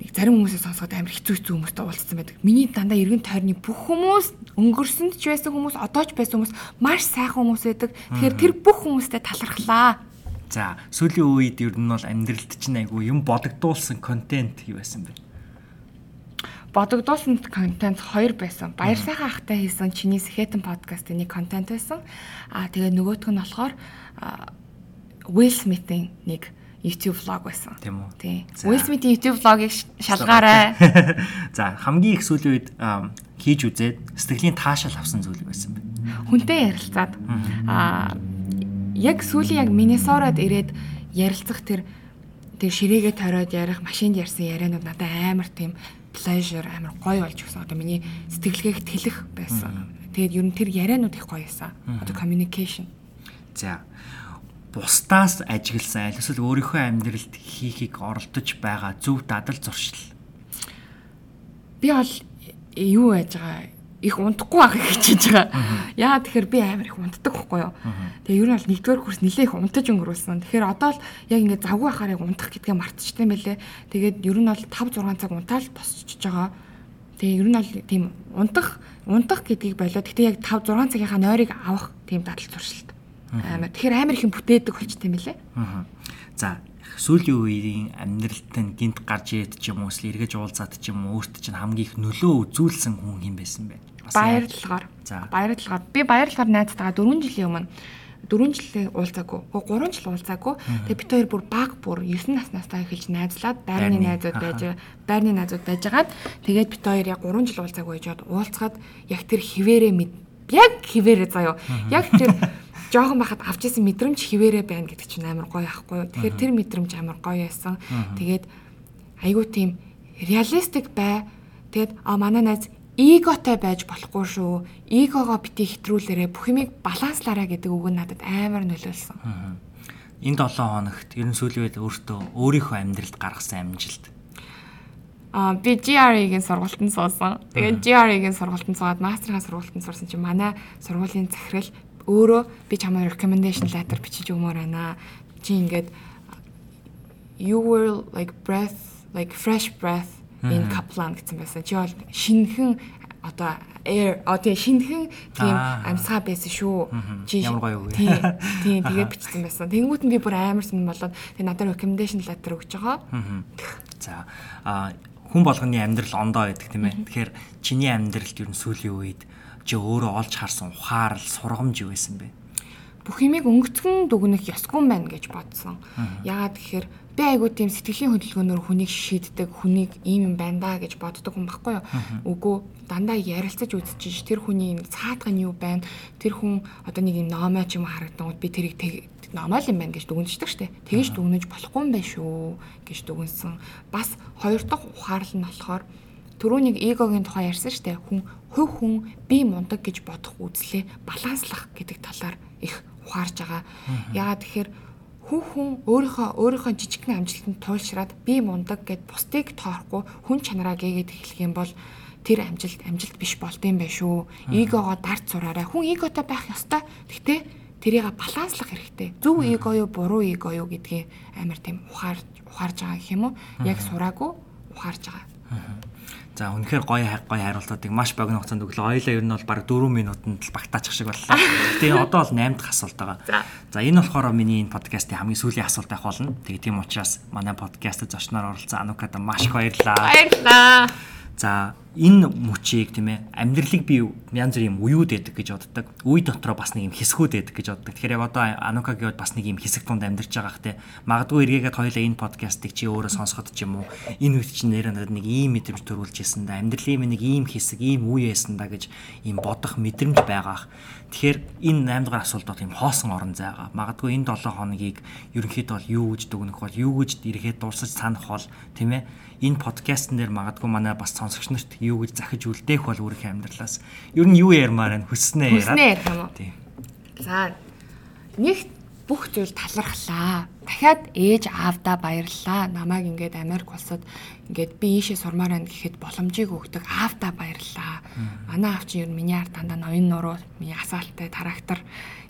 нэг зарим хүмүүсээ сонсоход амар хэцүү хэцүү хүмүүстэй уулзсан байдаг. Миний дандаа эргэн тойрны бүх хүмүүс өнгөрсөнд ч байсан хүмүүс, одоо ч байсан хүмүүс маш сайхан хүмүүс байдаг. Тэгэхээр тэр бүх хүмүүстэй талархлаа. За сүүлийн үед ер нь бол амьдралд чинь айгүй юм бодогдуулсан контент юу байсан бэ? Бодогдуулсан контент хоёр байсан. Баяр сайхан ахтай хийсэн чиний Сэхэтэн подкастын нэг контент байсан. Аа тэгээ нөгөөх нь болохоор Will Smith-ийн нэг YouTube vlog байсан. Тийм үү? Тийм. Will Smith-ийн YouTube vlog-ыг шалгаарай. За хамгийн их сүүлийн үед хийж үзээд сэтгэлийн таашаал авсан зүйл байсан бэ? Хүнтэй ярилцаад аа яг сүүлийн яг Миннесород ирээд ярилцах тэр тэр ширээгээ ториод ярих, машинд ярьсан ярианууд надад амар тийм pleasure амар гоё болж өгсөн. Одоо миний сэтгэлгээг тэлэх байсан. Тэгээд ер нь тэр ярианууд их гоё байсан. Одоо communication. За бусдаас ажигласан аль эсвэл өөрийнхөө амьдралд хийхийг оролдож байгаа зөв дадал зуршил. Би бол юу яаж байгаа их унтахгүй байхыг хичээж байгаа. Яа тэгэхээр би амар их унтдаг байхгүй юу. Тэгээ ер нь бол нэгдүгээр курс нилээ их унтаж өнгөрүүлсэн. Тэгэхээр одоо л яг ингээд завгүй байхаар яг унтах гэдгээ мартчихсан байлээ. Тэгээд ер нь бол 5 6 цаг унтаал босчихж байгаа. Тэгээ ер нь бол тийм унтах унтах гэдгийг болоод гэтээ яг 5 6 цагийнхаа нойрыг авах тийм дадал зуршилт амар тэгэхээр амар их юм бүтээдэг болчтой юм лээ. Аа. За сүүлийн үеийн амьдралд нь гинт гарч ирээд ч юм уу эсвэл эргэж уулзаад ч юм уу өөртөө чинь хамгийн их нөлөө үзүүлсэн хүн юм байсан бэ? Баярлалгаар. За баярлалгаар. Би баярлалгаар найзтайгаа 4 жилийн өмнө 4 жилийн уулзаагүй. Гоо 3 жил уулзаагүй. Тэгээ бид хоёр бүр баг бүр 9 наснастай эхэлж найзлаад байрны найзууд байж байрны найзууд байжгаад тэгээд бид хоёр яг 3 жил уулзаагүй жоод уулзгаад яг тэр хിവэрэ мэд яг хിവэрэ заяо. Яг тэр жоохон байхад авч исэн мэдрэмж хിവэрэ байна гэдэг чинь амар гоё ахгүй юу. Тэгэхээр тэр мэдрэмж амар гоё байсан. Тэгээд айгуу тийм реалистик бай. Тэгээд а манай найз эготой байж болохгүй шүү. Эгогоо бити хэтрүүлээрэ бүх юмыг баланслаарай гэдэг үг нь надад амар нөлөөлсөн. Энэ 7 хоногт ер нь сүүлийн үед өөртөө өөрийнхөө амьдралд гаргасан амжилт. А би GRE-гийн сургалтанд суусан. Тэгээд GRE-гийн сургалтанд суугаад мастерын сургалтанд сурсан чинь манай сургуулийн захирал өөрөө би чамаа recommendation letter бичиж өгмөр байна. Чи ингээд you were like breath like fresh breath in Kaplan гэсэн байсан. Чи бол шинхэн одоо air а тий шинхэн тийм амьсгаа байсан шүү. Чи ямар гоё үг. Тий. Тий тэгээд бичсэн байсан. Тэнгүүт нь би бүр амар сэн болоод тэг надад recommendation letter өгч байгаа. За а хүн болгоны амьдрал ондоо байдаг тийм ээ. Тэгэхээр чиний амьдралд ер нь сүүлийн үед чи өөрөө олж харсан ухаарл сургамж юу байсан бэ? Бүх юмыг өнгөцгөн дүгнэх ёсгүй байна гэж бодсон. Яагаад гэхээр би айгуу тийм сэтгэлийн хөдөлгөөнөөр хүнийг шийддэг, хүнийг ийм юм байна да гэж боддог хүн байхгүй юу? Үгүй дандаа ярилцаж үзчихэж тэр хүний цаадах нь юу байна? Тэр хүн одоо нэг юм номоо ч юм харагдангууд би тэрийг нормал юм байна гэж дүгнждэг штэ. Тэгэж дүгнэж болохгүй юм байна шүү гэж дүгнсэн. Бас хоёр дахь ухаарлал нь болохоор Төрөнийг эгогийн тухай ярьсан штэ. Хүн хувь хүн би мундаг гэж бодох үзлээ баланслах гэдэг талаар их ухаарж байгаа. Яагаад тэгэхээр хүн хүн өөрийнхөө өөрийнхөө жижигхэн амжилтанд туйлшраад би мундаг гэд бусдыг тоохгүй хүн чанараа гээгээд эхлэх юм бол тэр амжилт амжилт биш болд юм байна шүү. Эгогоо дард сураарай. Хүн эготой байх ёстой. Гэхдээ тэрийг баланслах хэрэгтэй. Зөв эго юу, буруу эго юу гэдгийг амар тийм ухаарж ухаарж байгаа гэх юм уу? Яг сураагүй ухаарж байгаа. За үнэхээр гоё гоё хариултуудыг маш богино хугацаанд өглөө. Ойлоо ер нь бол баг 4 минутанд л багтаачих шиг боллоо. Тэгээ одоо бол 8 дахь асуулт байгаа. За энэ болохоор миний энэ подкастын хамгийн сүүлийн асуулт байх болно. Тэгээ тийм учраас манай подкастт зочноор оролцсон Анукада маш их баярлалаа. Баярлалаа. За энэ мөчийг тийм ээ амьдралыг би янз бүрийн уюуд байдаг гэж боддог. Үе дотроо бас нэг юм хэсгүүд байдаг гэж боддог. Тэгэхээр яг одоо Анукагийн бас нэг юм хэсэг тунд амьдарч байгаа хте магадгүй эргээгээд хоёлаа энэ подкастыг чи өөрөө сонсоход ч юм уу энэ үед чинь нэр надад нэг ийм мэдрэмж төрүүлж ирсэн да. Амьдралын нэг ийм хэсэг, ийм үе яасан да гэж ийм бодох мэдрэмж байгаах. Тэгэхээр энэ 8 дугаар асуулт бол юм хоосон орон зай байгаа. Магадгүй энэ 7 хоногийг ерөнхийдөө юу гэж дүгнэх бол юу гэж ирэхэд дурсаж санах бол тийм ээ энэ подкастн дээр магадгүй манай бас сонсогч нарт юу гэж захиж үлдээх бол өөрийнхөө амьдралаас ер нь юу ярмаар нь хүснээ яриад. Хүснээ ярих юм уу? Тийм. За нэг бүх зүйл талархлаа. дахиад ээж аавдаа баярлалаа. Намайг ингээд Америк улсад ингээд би ийшээ сурмаар байна гэхэд боломжийг өгдөг аавдаа баярлалаа. Манай аав чинь ер нь миний ард дандаа ноён нуруу, миний асаалтай трактор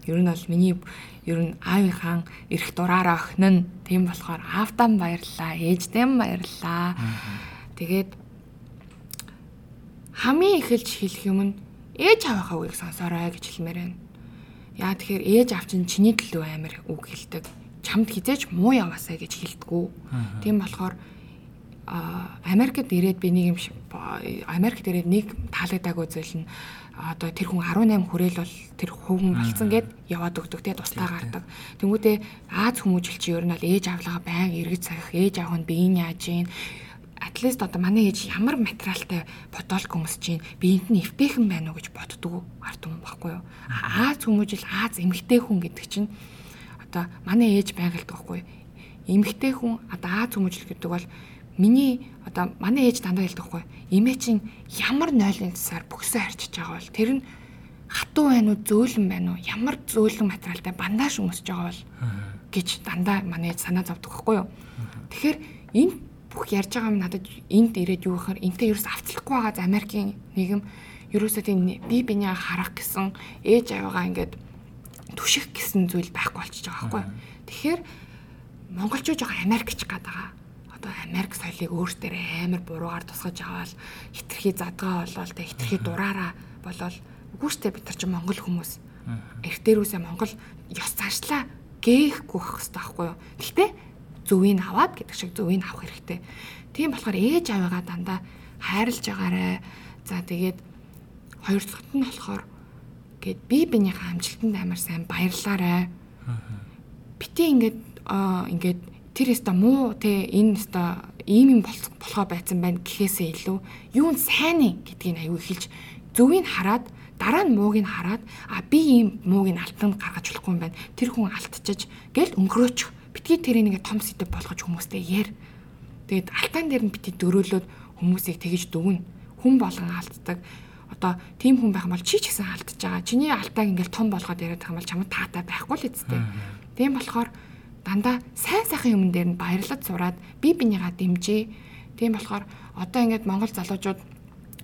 ер нь бол миний ер нь аавынхаа эрх дураараа охин нь тийм болохоор аавдаа баярлалаа, ээждээ баярлалаа. Тэгээд хамгийн эхэлж хэлэх юм нь ээж аваахаа үгийг сонсоорой гэж хэлмээр байна. Яа тэгэхээр ээж аав чинь чиний төлөө амар үг хэлдэг. Чамд хизээч муу яваасаа гэж хэлдэггүй. Тийм болохоор Америкт ирээд би нэг юм Америкт ирээд нэг таалагдаагүй зүйл нь одоо тэр хүн 18 хүрээл бол тэр хүн болсон гэд яваад өгдөг те тусдаа гардаг. Тэнгүүтээ Аз хүмүүжил чи ер нь л ээж авлага байн эргэж сахих ээж аав нь биеийн яаж ийн атлист одоо манай ээж ямар материалтай бодолк өмсөж чинь биеинд нь эвтэйхэн байна уу гэж боддгоо ард юм баггүй юу. Аз хүмүүжил Аз эмгтэй хүн гэдэг чинь одоо манай ээж байгаль байхгүй эмгтэй хүн одоо Аз хүмүүжил гэдэг бол миний одоо манай ээж дандаа хэлдэг байхгүй эмээ чинь ямар нойлын цасаар бөксөө харчиж байгаа бол тэр нь хатуу байна уу зөөлөн байна уу ямар зөөлөн материалтай бандаж өмсөж байгаа бол гэж дандаа манай ээж санаа зовдөг байхгүй юу. Тэгэхээр энэ бүх ярьж байгаа юм надад энд ирээд юу гэхээр энтэй ерөөс авцлахгүй байгаа за Америкийн нийгэм ерөөсөө тийм би биний харах гэсэн ээж аваагаа ингээд түших гэсэн зүйл байхгүй болчихж байгаа байхгүй. Тэгэхээр монголчууд жоохон Америкч гад байгаа. Одоо Америк соёлыг өөртөө амар буруугаар тусгаж аваад хитрхи задгаа болоод тэг хитрхи дураараа болоод үгүй штэ бид нар ч монгол хүмүүс. Эрт дээрүүсээ монгол ёс цаашлаа гээхгүй байх хэрэгтэй байхгүй юу. Гэхдээ зөвийг аваад гэдэг шиг зөвийг авах хэрэгтэй. Тийм болохоор ээж аваагаа дандаа хайрлж байгаарэ. За тэгээд хоёр дахьт нь болохоор гээд би бинийхээ амжилтанд амар сайн баярлаарай. Бити ингээд ингээд тэр өста муу те энэ өста ийм юм болохоо байцсан байна гэхээсээ илүү сайн нь гэдгийг аюу эхэлж зөвийг хараад дараа нь мууг нь хараад а би ийм мууг нь алтанд гаргаж болохгүй юм байна. Тэр хүн алтчиж гэл өнгөрөөчих битгий тэрийг ингээ том сэдв болгож хүмүүстэй яар. Тэгээд алтан дээр нь бити дөрөөлөөд хүмүүсийг тэгэж дүгнэ. Хүн болгон алддаг. Одоо тийм хүн байх юм бол чи ч гэсэн алдаж байгаа. Чиний алтааг ингээл том болгоод яриад байгаа юм бол чамд таатай байхгүй л үсттэй. Тийм болохоор дандаа сайн сайхан юмн дээр нь баярлаж сураад би бинийгаа дэмжээ. Тийм болохоор одоо ингээд монгол залуучууд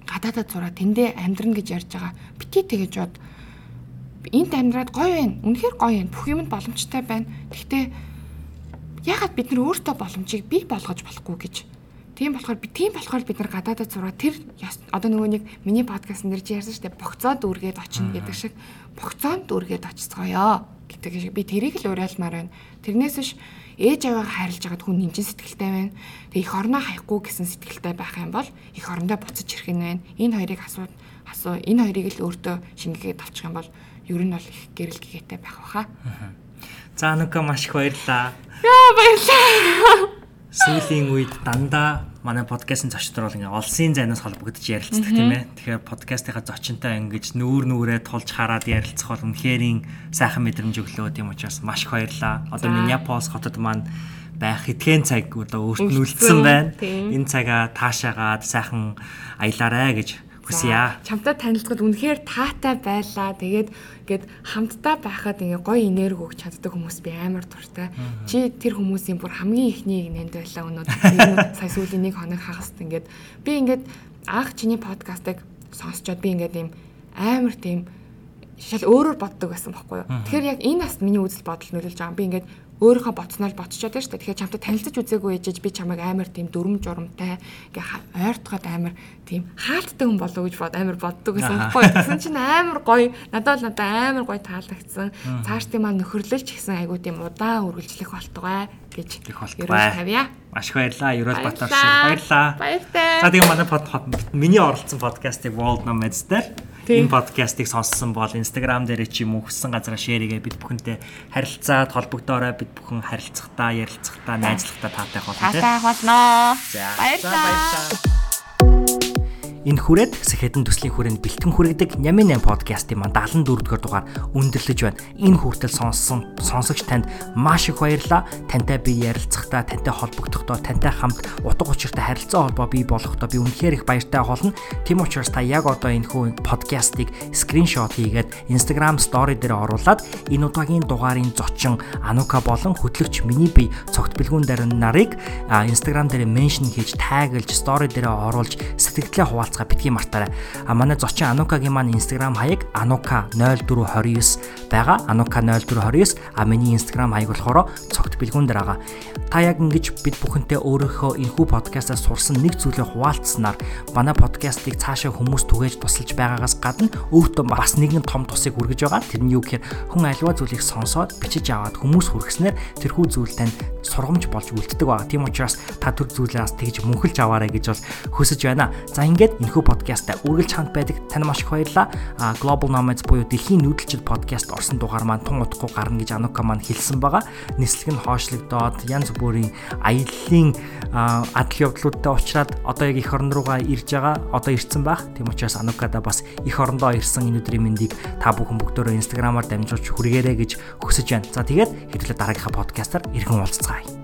гадаадад сураад тэндээ амьдрна гэж ярьж байгаа. Бити тэгэж бод энд амьдраад гоё байна. Үнэхээр гоё байна. Бүх юмд боломжтой байна. Гэхдээ ягаад бид нар өөртөө боломжийг бий болгож болохгүй гэж. Тийм болохоор би тийм болохоор бид нар гадаадад сураад тэр одоо нөгөө нэг миний подкаст нэр чи ярьсан шүү дээ богцоод үргээд очино гэдэг шиг богцоонд үргээд очицгоё гэдэг шиг би тэрийг л уриалмаар байна. Тэрнээс биш ээж аваа хайрлаж байгаад хүн нэмжин сэтгэлтэй байна. Тэгээ их орноо хаяхгүй гэсэн сэтгэлтэй байх юм бол их орондоо буцаж ирэх нь байна. Энэ хоёрыг асуу асуу энэ хоёрыг л өөртөө шингээгээд авчих юм бол ер нь бол их гэрэл гэгээтэй байх баха. За нүка маш их баярлаа. Яа баярлаа. Сүүлийн үед дандаа манай подкастын зочдор бол ингээ олсын зайнаас холбогдож ярилцдаг тийм ээ. Тэгэхээр подкастынхаа зочинтой ингэж нүүр нүрээ тулж хараад ярилцах бол үнэхэрийн сайхан мэдрэмж өглөө тийм учраас маш их баярлаа. Одоо Миннеаполис хотод маань байх хэдхэн цаг одоо өөрт нь үлдсэн байна. Энэ цагаа таашаагаад сайхан аялаарэ гэж хүсье. Чамтай танилцахад үнэхээр таатай байлаа. Тэгээд гээд хамтдаа байхад ингээ гоё энерги өгч чаддаг хүмүүс би амар дуртай. Чи тэр хүмүүсийн бүр хамгийн ихнийг нэнд байлаа өнөөдөр. Сая сүүлийн нэг хоног хагаст ингээд би ингээд анх чиний подкастыг сонсчод би ингээд ийм амар тийм шал өөрөөр боддог байсан байхгүй юу. Тэгэхээр яг энэ наст миний үзэл бодол нөлөөлж байгаа. Би ингээд өөрийнхөө ботсноор ботчоод байна шүү дээ. Тэгэхээр чамтай танилцаж үзээгүй ээжэж би чамайг амар тийм дүрм журамтай ингээ ойртоход амар тийм хаалттай хүн болов гэж бод амар боддог гэсэн байхгүй. Тэгсэн чинь амар гоё. Надад бол надад амар гоё таалагдсан. Цааш тийм маань нөхөрлөлч гэсэн айгуу тийм удаан үргэлжлэх болтугай гэж ерөөс тавья. Маш их баярлаа. Ерөөс Батар шиг баярлаа. Баяртай. За тэгээ манай под миний оролцсон подкастыг World Nomads дээр энэ подкастыг сонссон бол Instagram дээр чи юм уу хүссэн газараа шеэрэгээ бид бүхэнтэй харилцаад холбогдоорой бид бүхэн харилцахдаа ярилцахдаа найзлахдаа таатай болно тийм. Таатай болно. За баярлалаа. Энэ хүрээд Сэхэдэн төслийн хүрээнд бэлтгэн хүргэдэг Нямын 8 подкастын маань 74 дугаар өндөрлөж байна. Энэ хүртэл сонссон сонсогч танд маш их баярлалаа. Тантай би ярилцахдаа, тантай холбогдохдоо, тантай хамт утга учиртай харилцаа холбоо бий болохдоо би үнэхээр их баяртай болно. Тэм учраас та яг одоо энэ хүү подкастыг скриншот хийгээд Instagram story дээр оруулаад энэ удаагийн дугаарын зочин Анука болон хөтлөгч миний бие цогт бэлгүүн дээр нарыг Instagram дээр меншн хийж таглж story дээр оруулж сэтгэлдээ хуваалцах хуваалцгаа битгий мартаарай. А манай зочин Анукагийн маань Instagram хаяг anuka0429 байгаа. Anuka 0429 а миний Instagram хаяг болохоор цогт бэлгүүн дээр байгаа. Та яг ингэж бид бүхэнтэй өөрийнхөө энэхүү подкастаас сурсан нэг зүйлээ хуваалцсанаар манай подкастыг цаашаа хүмүүс түгээж тусалж байгаагаас гадна өөртөө бас нэгэн том тусыг хүргэж байгаа. Тэр нь юу гэхээр хүн альва зүйлийг сонсоод бичиж аваад хүмүүс хүргэснээр тэрхүү зүйл танд сургамж болж үлддэг байгаа. Тийм учраас та төр зүйлээс тэгж мөнхөлж аваарай гэж бол хүсэж байна. За ингээд энэхүү подкастаа үргэлж хамт байдаг тань маш их баярлалаа. А Global Nomads буюу дэлхийн нүүдэлчд подкаст орсон дугаар маань тун утгагүй гарна гэж Анука маань хэлсэн байгаа. Нислэг нь хоошлогдоод янз бүрийн аяллаа адал явдлуудтай уулзраад одоо яг эх орн руугаа ирж байгаа. Одоо ирсэн байх. Тийм учраас Анукада бас эх орондоо ирсэн энэ өдрийн мэндийг та бүхэн бүгдөө Instagram-аар дамжуулж хүргээрэй гэж хүсэж байна. За тэгээд хэвлээ дараагийнхаа подкастаар иргэн уулзцгаая.